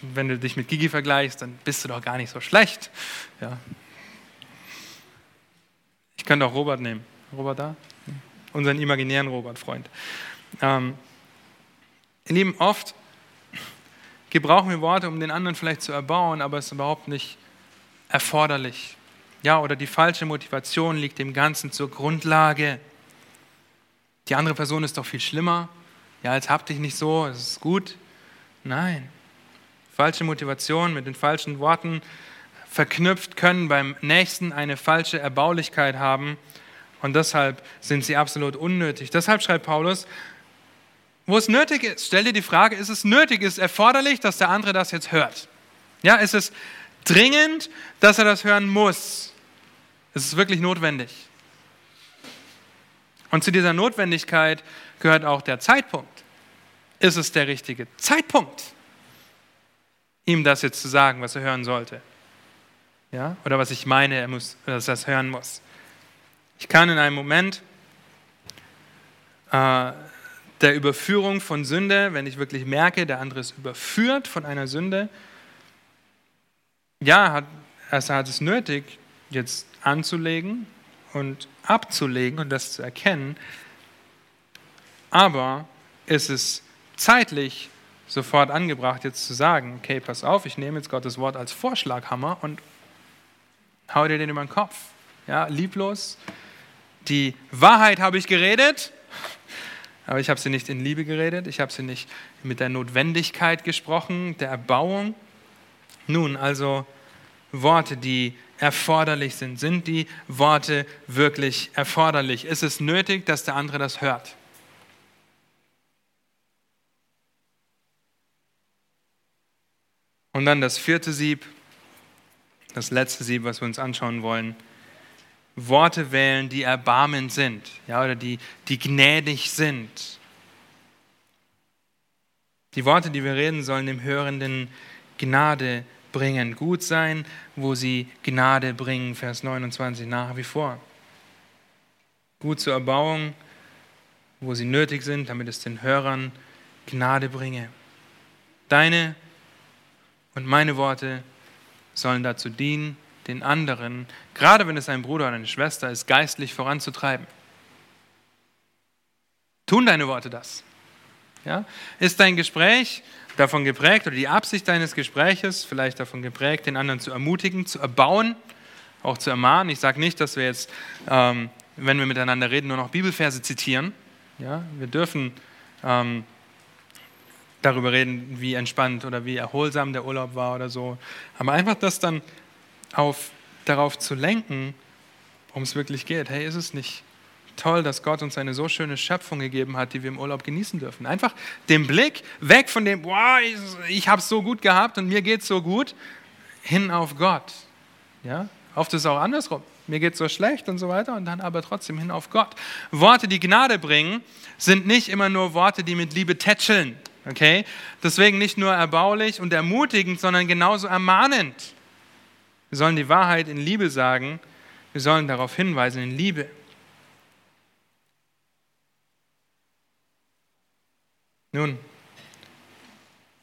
wenn du dich mit Gigi vergleichst, dann bist du doch gar nicht so schlecht. Ja. Ich könnte auch Robert nehmen. Robert da? Unseren imaginären Robert-Freund. Ähm, ihr Lieben, oft gebrauchen wir Worte, um den anderen vielleicht zu erbauen, aber es ist überhaupt nicht erforderlich. Ja, oder die falsche Motivation liegt dem Ganzen zur Grundlage. Die andere Person ist doch viel schlimmer. Ja, jetzt hab dich nicht so, es ist gut. Nein falsche Motivation mit den falschen Worten verknüpft, können beim Nächsten eine falsche Erbaulichkeit haben und deshalb sind sie absolut unnötig. Deshalb schreibt Paulus, wo es nötig ist, stell dir die Frage, ist es nötig, ist es erforderlich, dass der andere das jetzt hört? Ja, ist es dringend, dass er das hören muss? Ist es wirklich notwendig? Und zu dieser Notwendigkeit gehört auch der Zeitpunkt. Ist es der richtige Zeitpunkt? ihm das jetzt zu sagen, was er hören sollte. Ja? Oder was ich meine, er muss, dass er das hören muss. Ich kann in einem Moment äh, der Überführung von Sünde, wenn ich wirklich merke, der andere ist überführt von einer Sünde, ja, hat, also hat es nötig, jetzt anzulegen und abzulegen und das zu erkennen, aber ist es zeitlich sofort angebracht, jetzt zu sagen, okay, pass auf, ich nehme jetzt Gottes Wort als Vorschlaghammer und hau dir den über den Kopf. Ja, lieblos. Die Wahrheit habe ich geredet, aber ich habe sie nicht in Liebe geredet, ich habe sie nicht mit der Notwendigkeit gesprochen, der Erbauung. Nun, also Worte, die erforderlich sind. Sind die Worte wirklich erforderlich? Ist es nötig, dass der andere das hört? Und dann das vierte Sieb, das letzte Sieb, was wir uns anschauen wollen. Worte wählen, die erbarmend sind, ja, oder die, die gnädig sind. Die Worte, die wir reden, sollen dem Hörenden Gnade bringen, gut sein, wo sie Gnade bringen, Vers 29 nach wie vor. Gut zur Erbauung, wo sie nötig sind, damit es den Hörern Gnade bringe. Deine und meine Worte sollen dazu dienen, den anderen, gerade wenn es ein Bruder oder eine Schwester ist, geistlich voranzutreiben. Tun deine Worte das? Ja? Ist dein Gespräch davon geprägt oder die Absicht deines Gespräches vielleicht davon geprägt, den anderen zu ermutigen, zu erbauen, auch zu ermahnen? Ich sage nicht, dass wir jetzt, ähm, wenn wir miteinander reden, nur noch Bibelverse zitieren. Ja? Wir dürfen ähm, darüber reden, wie entspannt oder wie erholsam der Urlaub war oder so. Aber einfach das dann auf, darauf zu lenken, worum es wirklich geht. Hey, ist es nicht toll, dass Gott uns eine so schöne Schöpfung gegeben hat, die wir im Urlaub genießen dürfen? Einfach den Blick weg von dem, wow, ich, ich habe es so gut gehabt und mir geht es so gut, hin auf Gott. Ja? Oft ist es auch andersrum. mir geht so schlecht und so weiter und dann aber trotzdem hin auf Gott. Worte, die Gnade bringen, sind nicht immer nur Worte, die mit Liebe tätscheln. Okay? Deswegen nicht nur erbaulich und ermutigend, sondern genauso ermahnend. Wir sollen die Wahrheit in Liebe sagen, wir sollen darauf hinweisen in Liebe. Nun,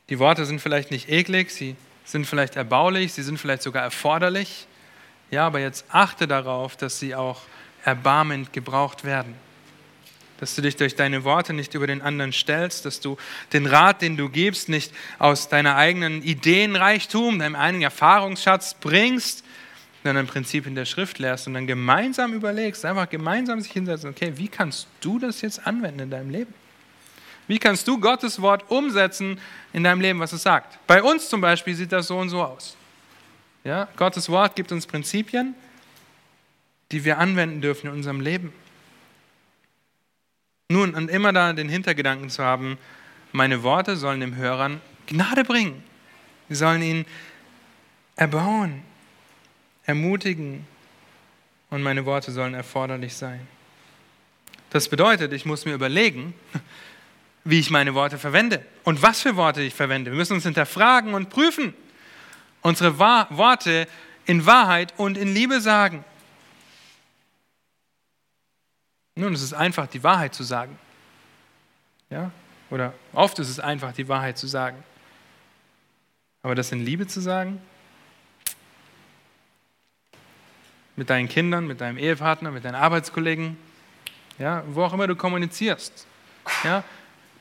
die Worte sind vielleicht nicht eklig, sie sind vielleicht erbaulich, sie sind vielleicht sogar erforderlich. Ja, aber jetzt achte darauf, dass sie auch erbarmend gebraucht werden. Dass du dich durch deine Worte nicht über den anderen stellst, dass du den Rat, den du gibst, nicht aus deiner eigenen Ideenreichtum, deinem eigenen Erfahrungsschatz bringst, sondern im Prinzip in der Schrift lehrst und dann gemeinsam überlegst, einfach gemeinsam sich hinsetzen, okay, wie kannst du das jetzt anwenden in deinem Leben? Wie kannst du Gottes Wort umsetzen in deinem Leben, was es sagt? Bei uns zum Beispiel sieht das so und so aus. Ja, Gottes Wort gibt uns Prinzipien, die wir anwenden dürfen in unserem Leben. Nun, und immer da den Hintergedanken zu haben, meine Worte sollen dem Hörern Gnade bringen. Sie sollen ihn erbauen, ermutigen und meine Worte sollen erforderlich sein. Das bedeutet, ich muss mir überlegen, wie ich meine Worte verwende und was für Worte ich verwende. Wir müssen uns hinterfragen und prüfen. Unsere Worte in Wahrheit und in Liebe sagen. Nun, es ist einfach, die Wahrheit zu sagen. Ja? Oder oft ist es einfach, die Wahrheit zu sagen. Aber das in Liebe zu sagen? Mit deinen Kindern, mit deinem Ehepartner, mit deinen Arbeitskollegen, ja, wo auch immer du kommunizierst. Ja,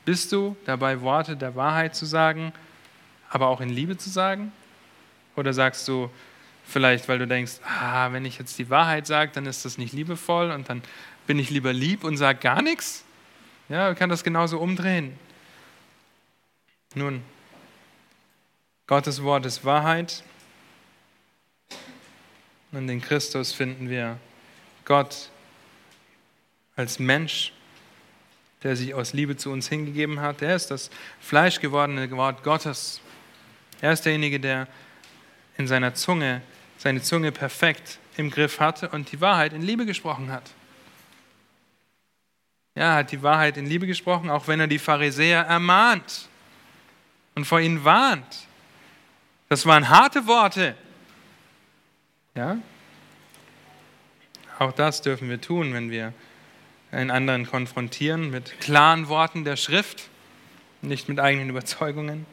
bist du dabei, Worte der Wahrheit zu sagen, aber auch in Liebe zu sagen? Oder sagst du vielleicht, weil du denkst, ah, wenn ich jetzt die Wahrheit sage, dann ist das nicht liebevoll und dann bin ich lieber lieb und sage gar nichts? Ja, man kann das genauso umdrehen. Nun, Gottes Wort ist Wahrheit und in Christus finden wir Gott als Mensch der sich aus Liebe zu uns hingegeben hat. Er ist das fleischgewordene Wort Gottes. Er ist derjenige, der in seiner Zunge, seine Zunge perfekt im Griff hatte und die Wahrheit in Liebe gesprochen hat. Ja, er hat die Wahrheit in Liebe gesprochen, auch wenn er die Pharisäer ermahnt und vor ihnen warnt. Das waren harte Worte. Ja? Auch das dürfen wir tun, wenn wir einen anderen konfrontieren mit klaren Worten der Schrift, nicht mit eigenen Überzeugungen.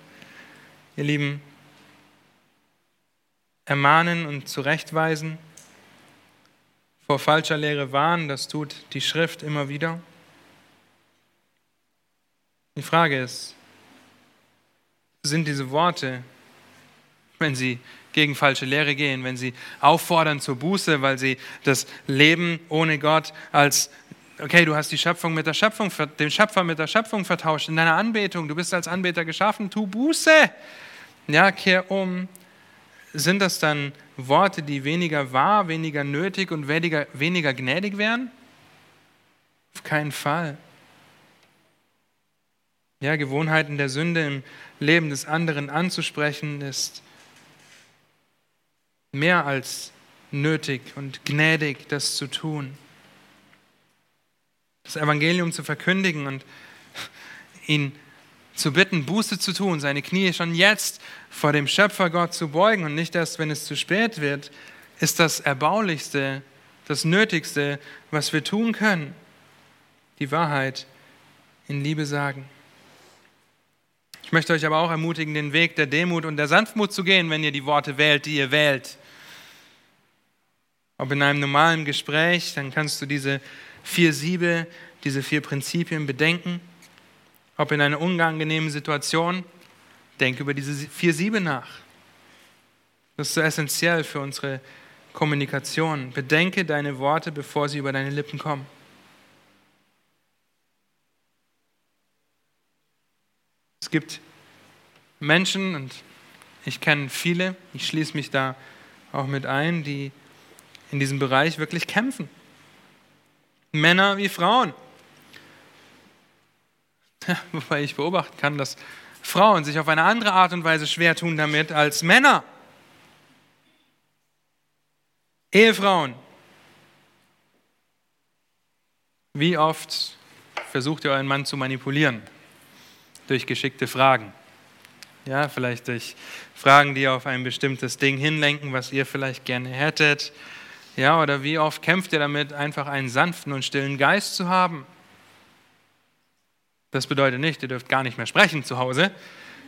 Ihr Lieben, ermahnen und zurechtweisen, vor falscher Lehre warnen, das tut die Schrift immer wieder. Die Frage ist, sind diese Worte, wenn sie gegen falsche Lehre gehen, wenn sie auffordern zur Buße, weil sie das Leben ohne Gott als okay, du hast die Schöpfung mit der Schöpfung, den Schöpfer mit der Schöpfung vertauscht in deiner Anbetung. Du bist als Anbeter geschaffen, tu Buße. Ja, kehr um. Sind das dann Worte, die weniger wahr, weniger nötig und weniger, weniger gnädig wären? Auf keinen Fall. Ja, Gewohnheiten der Sünde im Leben des anderen anzusprechen, ist mehr als nötig und gnädig, das zu tun das Evangelium zu verkündigen und ihn zu bitten, Buße zu tun, seine Knie schon jetzt vor dem Schöpfer Gott zu beugen und nicht erst, wenn es zu spät wird, ist das Erbaulichste, das Nötigste, was wir tun können. Die Wahrheit in Liebe sagen. Ich möchte euch aber auch ermutigen, den Weg der Demut und der Sanftmut zu gehen, wenn ihr die Worte wählt, die ihr wählt. Ob in einem normalen Gespräch, dann kannst du diese vier Siebe, diese vier Prinzipien bedenken. Ob in einer unangenehmen Situation, denk über diese vier Siebe nach. Das ist so essentiell für unsere Kommunikation. Bedenke deine Worte, bevor sie über deine Lippen kommen. Es gibt Menschen, und ich kenne viele, ich schließe mich da auch mit ein, die in diesem Bereich wirklich kämpfen. Männer wie Frauen. Ja, wobei ich beobachten kann, dass Frauen sich auf eine andere Art und Weise schwer tun damit als Männer. Ehefrauen, Wie oft versucht ihr euren Mann zu manipulieren? Durch geschickte Fragen. Ja, vielleicht durch Fragen, die auf ein bestimmtes Ding hinlenken, was ihr vielleicht gerne hättet. Ja, oder wie oft kämpft ihr damit, einfach einen sanften und stillen Geist zu haben? Das bedeutet nicht, ihr dürft gar nicht mehr sprechen zu Hause.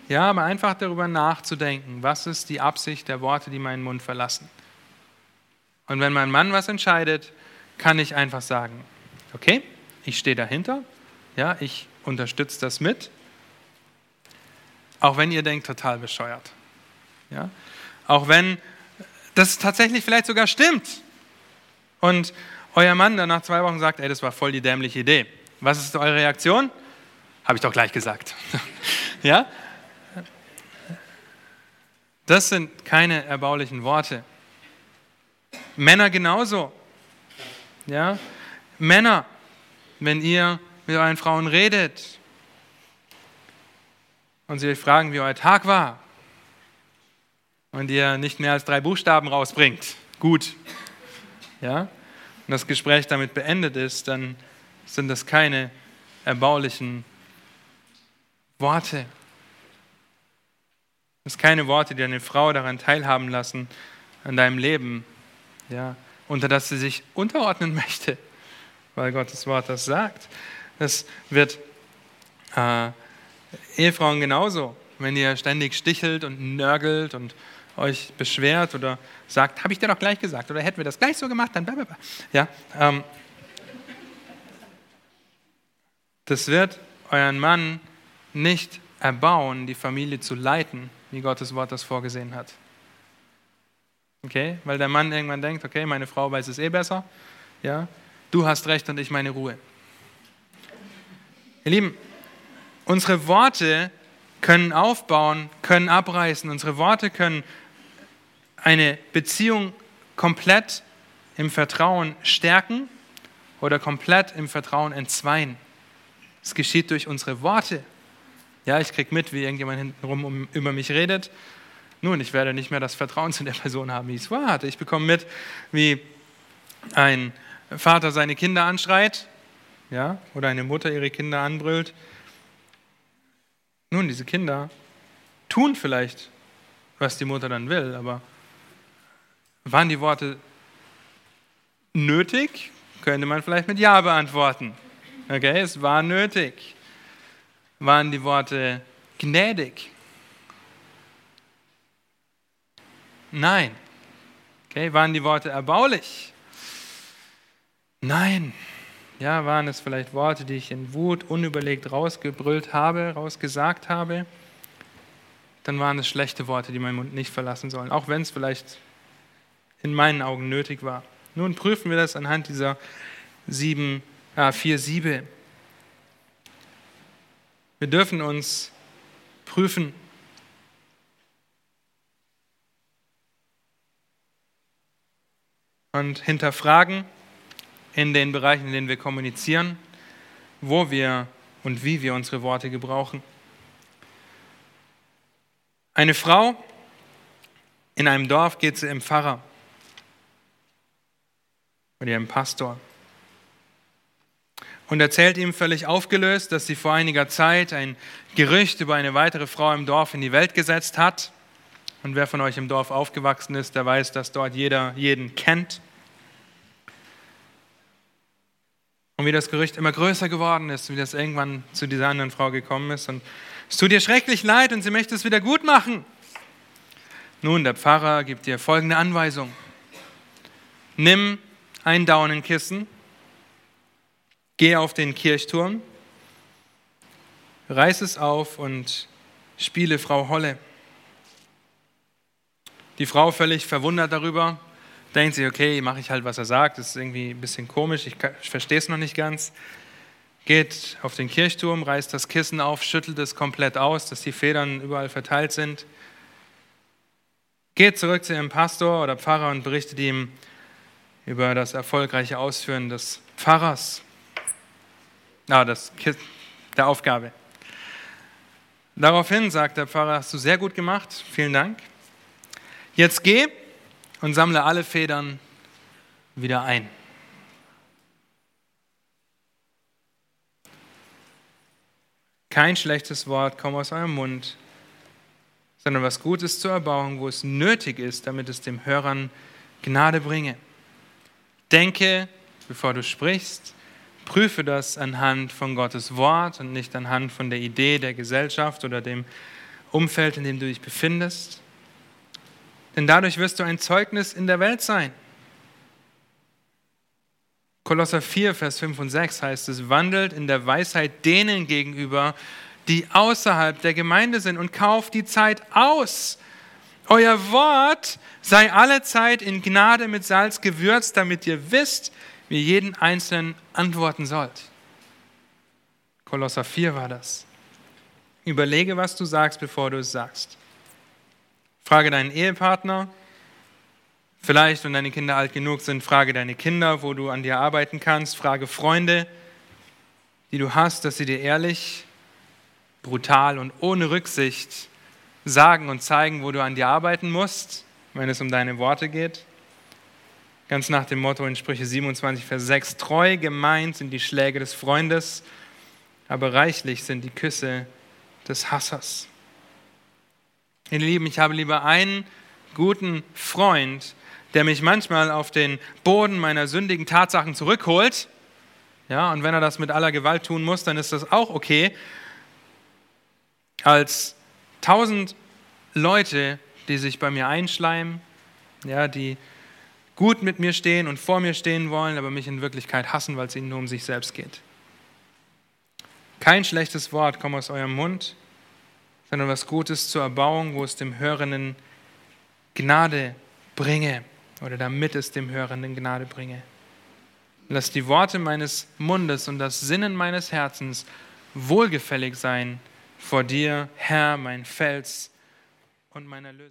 Ja, aber einfach darüber nachzudenken, was ist die Absicht der Worte, die meinen Mund verlassen. Und wenn mein Mann was entscheidet, kann ich einfach sagen, okay, ich stehe dahinter, ja, ich unterstütze das mit, auch wenn ihr denkt, total bescheuert. Ja? Auch wenn das tatsächlich vielleicht sogar stimmt. Und euer Mann dann nach zwei Wochen sagt, ey, das war voll die dämliche Idee. Was ist eure Reaktion? Habe ich doch gleich gesagt. ja? Das sind keine erbaulichen Worte. Männer genauso. Ja? Männer, wenn ihr mit euren Frauen redet und sie euch fragen, wie euer Tag war und ihr nicht mehr als drei Buchstaben rausbringt, gut. Ja? Und das Gespräch damit beendet ist, dann sind das keine erbaulichen Worte. Das sind keine Worte, die eine Frau daran teilhaben lassen, an deinem Leben, ja, unter das sie sich unterordnen möchte, weil Gottes Wort das sagt. Das wird äh, Ehefrauen genauso, wenn ihr ständig stichelt und nörgelt und euch beschwert oder sagt, habe ich dir doch gleich gesagt oder hätten wir das gleich so gemacht, dann blablabla. Ja, ähm, das wird euren Mann nicht erbauen, die Familie zu leiten, wie Gottes Wort das vorgesehen hat. Okay? Weil der Mann irgendwann denkt, okay, meine Frau weiß es eh besser. Ja? Du hast recht und ich meine Ruhe. Ihr Lieben, unsere Worte können aufbauen, können abreißen. Unsere Worte können eine Beziehung komplett im Vertrauen stärken oder komplett im Vertrauen entzweien. Es geschieht durch unsere Worte. Ja, ich kriege mit, wie irgendjemand hintenrum um, über mich redet. Nun, ich werde nicht mehr das Vertrauen zu der Person haben, wie ich es vorher hatte. Ich bekomme mit, wie ein Vater seine Kinder anschreit, ja, oder eine Mutter ihre Kinder anbrüllt. Nun, diese Kinder tun vielleicht, was die Mutter dann will, aber waren die Worte nötig? Könnte man vielleicht mit Ja beantworten. Okay, es war nötig waren die Worte gnädig? Nein. Okay, waren die Worte erbaulich? Nein. Ja, waren es vielleicht Worte, die ich in Wut unüberlegt rausgebrüllt habe, rausgesagt habe? Dann waren es schlechte Worte, die meinen Mund nicht verlassen sollen, auch wenn es vielleicht in meinen Augen nötig war. Nun prüfen wir das anhand dieser sieben, äh, vier Siebe. Wir dürfen uns prüfen. Und hinterfragen in den Bereichen, in denen wir kommunizieren, wo wir und wie wir unsere Worte gebrauchen. Eine Frau in einem Dorf geht zu ihrem Pfarrer oder ihrem Pastor und erzählt ihm völlig aufgelöst, dass sie vor einiger Zeit ein Gerücht über eine weitere Frau im Dorf in die Welt gesetzt hat. Und wer von euch im Dorf aufgewachsen ist, der weiß, dass dort jeder jeden kennt. Und wie das Gerücht immer größer geworden ist, wie das irgendwann zu dieser anderen Frau gekommen ist. Und es tut ihr schrecklich leid und sie möchte es wieder gut machen. Nun, der Pfarrer gibt ihr folgende Anweisung. Nimm ein Daunenkissen Geh auf den Kirchturm, reiß es auf und spiele Frau Holle. Die Frau völlig verwundert darüber, denkt sich, okay, mache ich halt, was er sagt, das ist irgendwie ein bisschen komisch, ich, ich verstehe es noch nicht ganz. Geht auf den Kirchturm, reißt das Kissen auf, schüttelt es komplett aus, dass die Federn überall verteilt sind. Geht zurück zu ihrem Pastor oder Pfarrer und berichtet ihm über das erfolgreiche Ausführen des Pfarrers Ah, das der Aufgabe. Daraufhin sagt der Pfarrer, hast du sehr gut gemacht, vielen Dank. Jetzt geh und sammle alle Federn wieder ein. Kein schlechtes Wort komme aus eurem Mund, sondern was Gutes zur Erbauung, wo es nötig ist, damit es dem Hörern Gnade bringe. Denke, bevor du sprichst, prüfe das anhand von Gottes Wort und nicht anhand von der Idee der Gesellschaft oder dem Umfeld, in dem du dich befindest. Denn dadurch wirst du ein Zeugnis in der Welt sein. Kolosser 4, Vers 5 und 6 heißt es, wandelt in der Weisheit denen gegenüber, die außerhalb der Gemeinde sind und kauft die Zeit aus. Euer Wort sei alle Zeit in Gnade mit Salz gewürzt, damit ihr wisst, wie ihr jeden Einzelnen antworten sollt. Kolosser 4 war das. Überlege, was du sagst, bevor du es sagst. Frage deinen Ehepartner, Vielleicht, wenn deine Kinder alt genug sind, frage deine Kinder, wo du an dir arbeiten kannst. Frage Freunde, die du hast, dass sie dir ehrlich, brutal und ohne Rücksicht sagen und zeigen, wo du an dir arbeiten musst, wenn es um deine Worte geht. Ganz nach dem Motto in Sprüche 27, Vers 6, treu gemeint sind die Schläge des Freundes, aber reichlich sind die Küsse des Hassers. Ihr Lieben, ich habe lieber einen guten Freund, der mich manchmal auf den Boden meiner sündigen Tatsachen zurückholt. Ja, und wenn er das mit aller Gewalt tun muss, dann ist das auch okay. Als tausend Leute, die sich bei mir einschleimen, ja, die gut mit mir stehen und vor mir stehen wollen, aber mich in Wirklichkeit hassen, weil es ihnen nur um sich selbst geht. Kein schlechtes Wort kommt aus eurem Mund, sondern was Gutes zur Erbauung, wo es dem Hörenden Gnade bringe oder damit es dem Hörenden Gnade bringe. Lass die Worte meines Mundes und das Sinnen meines Herzens wohlgefällig sein vor dir, Herr, mein Fels und mein Erlöser.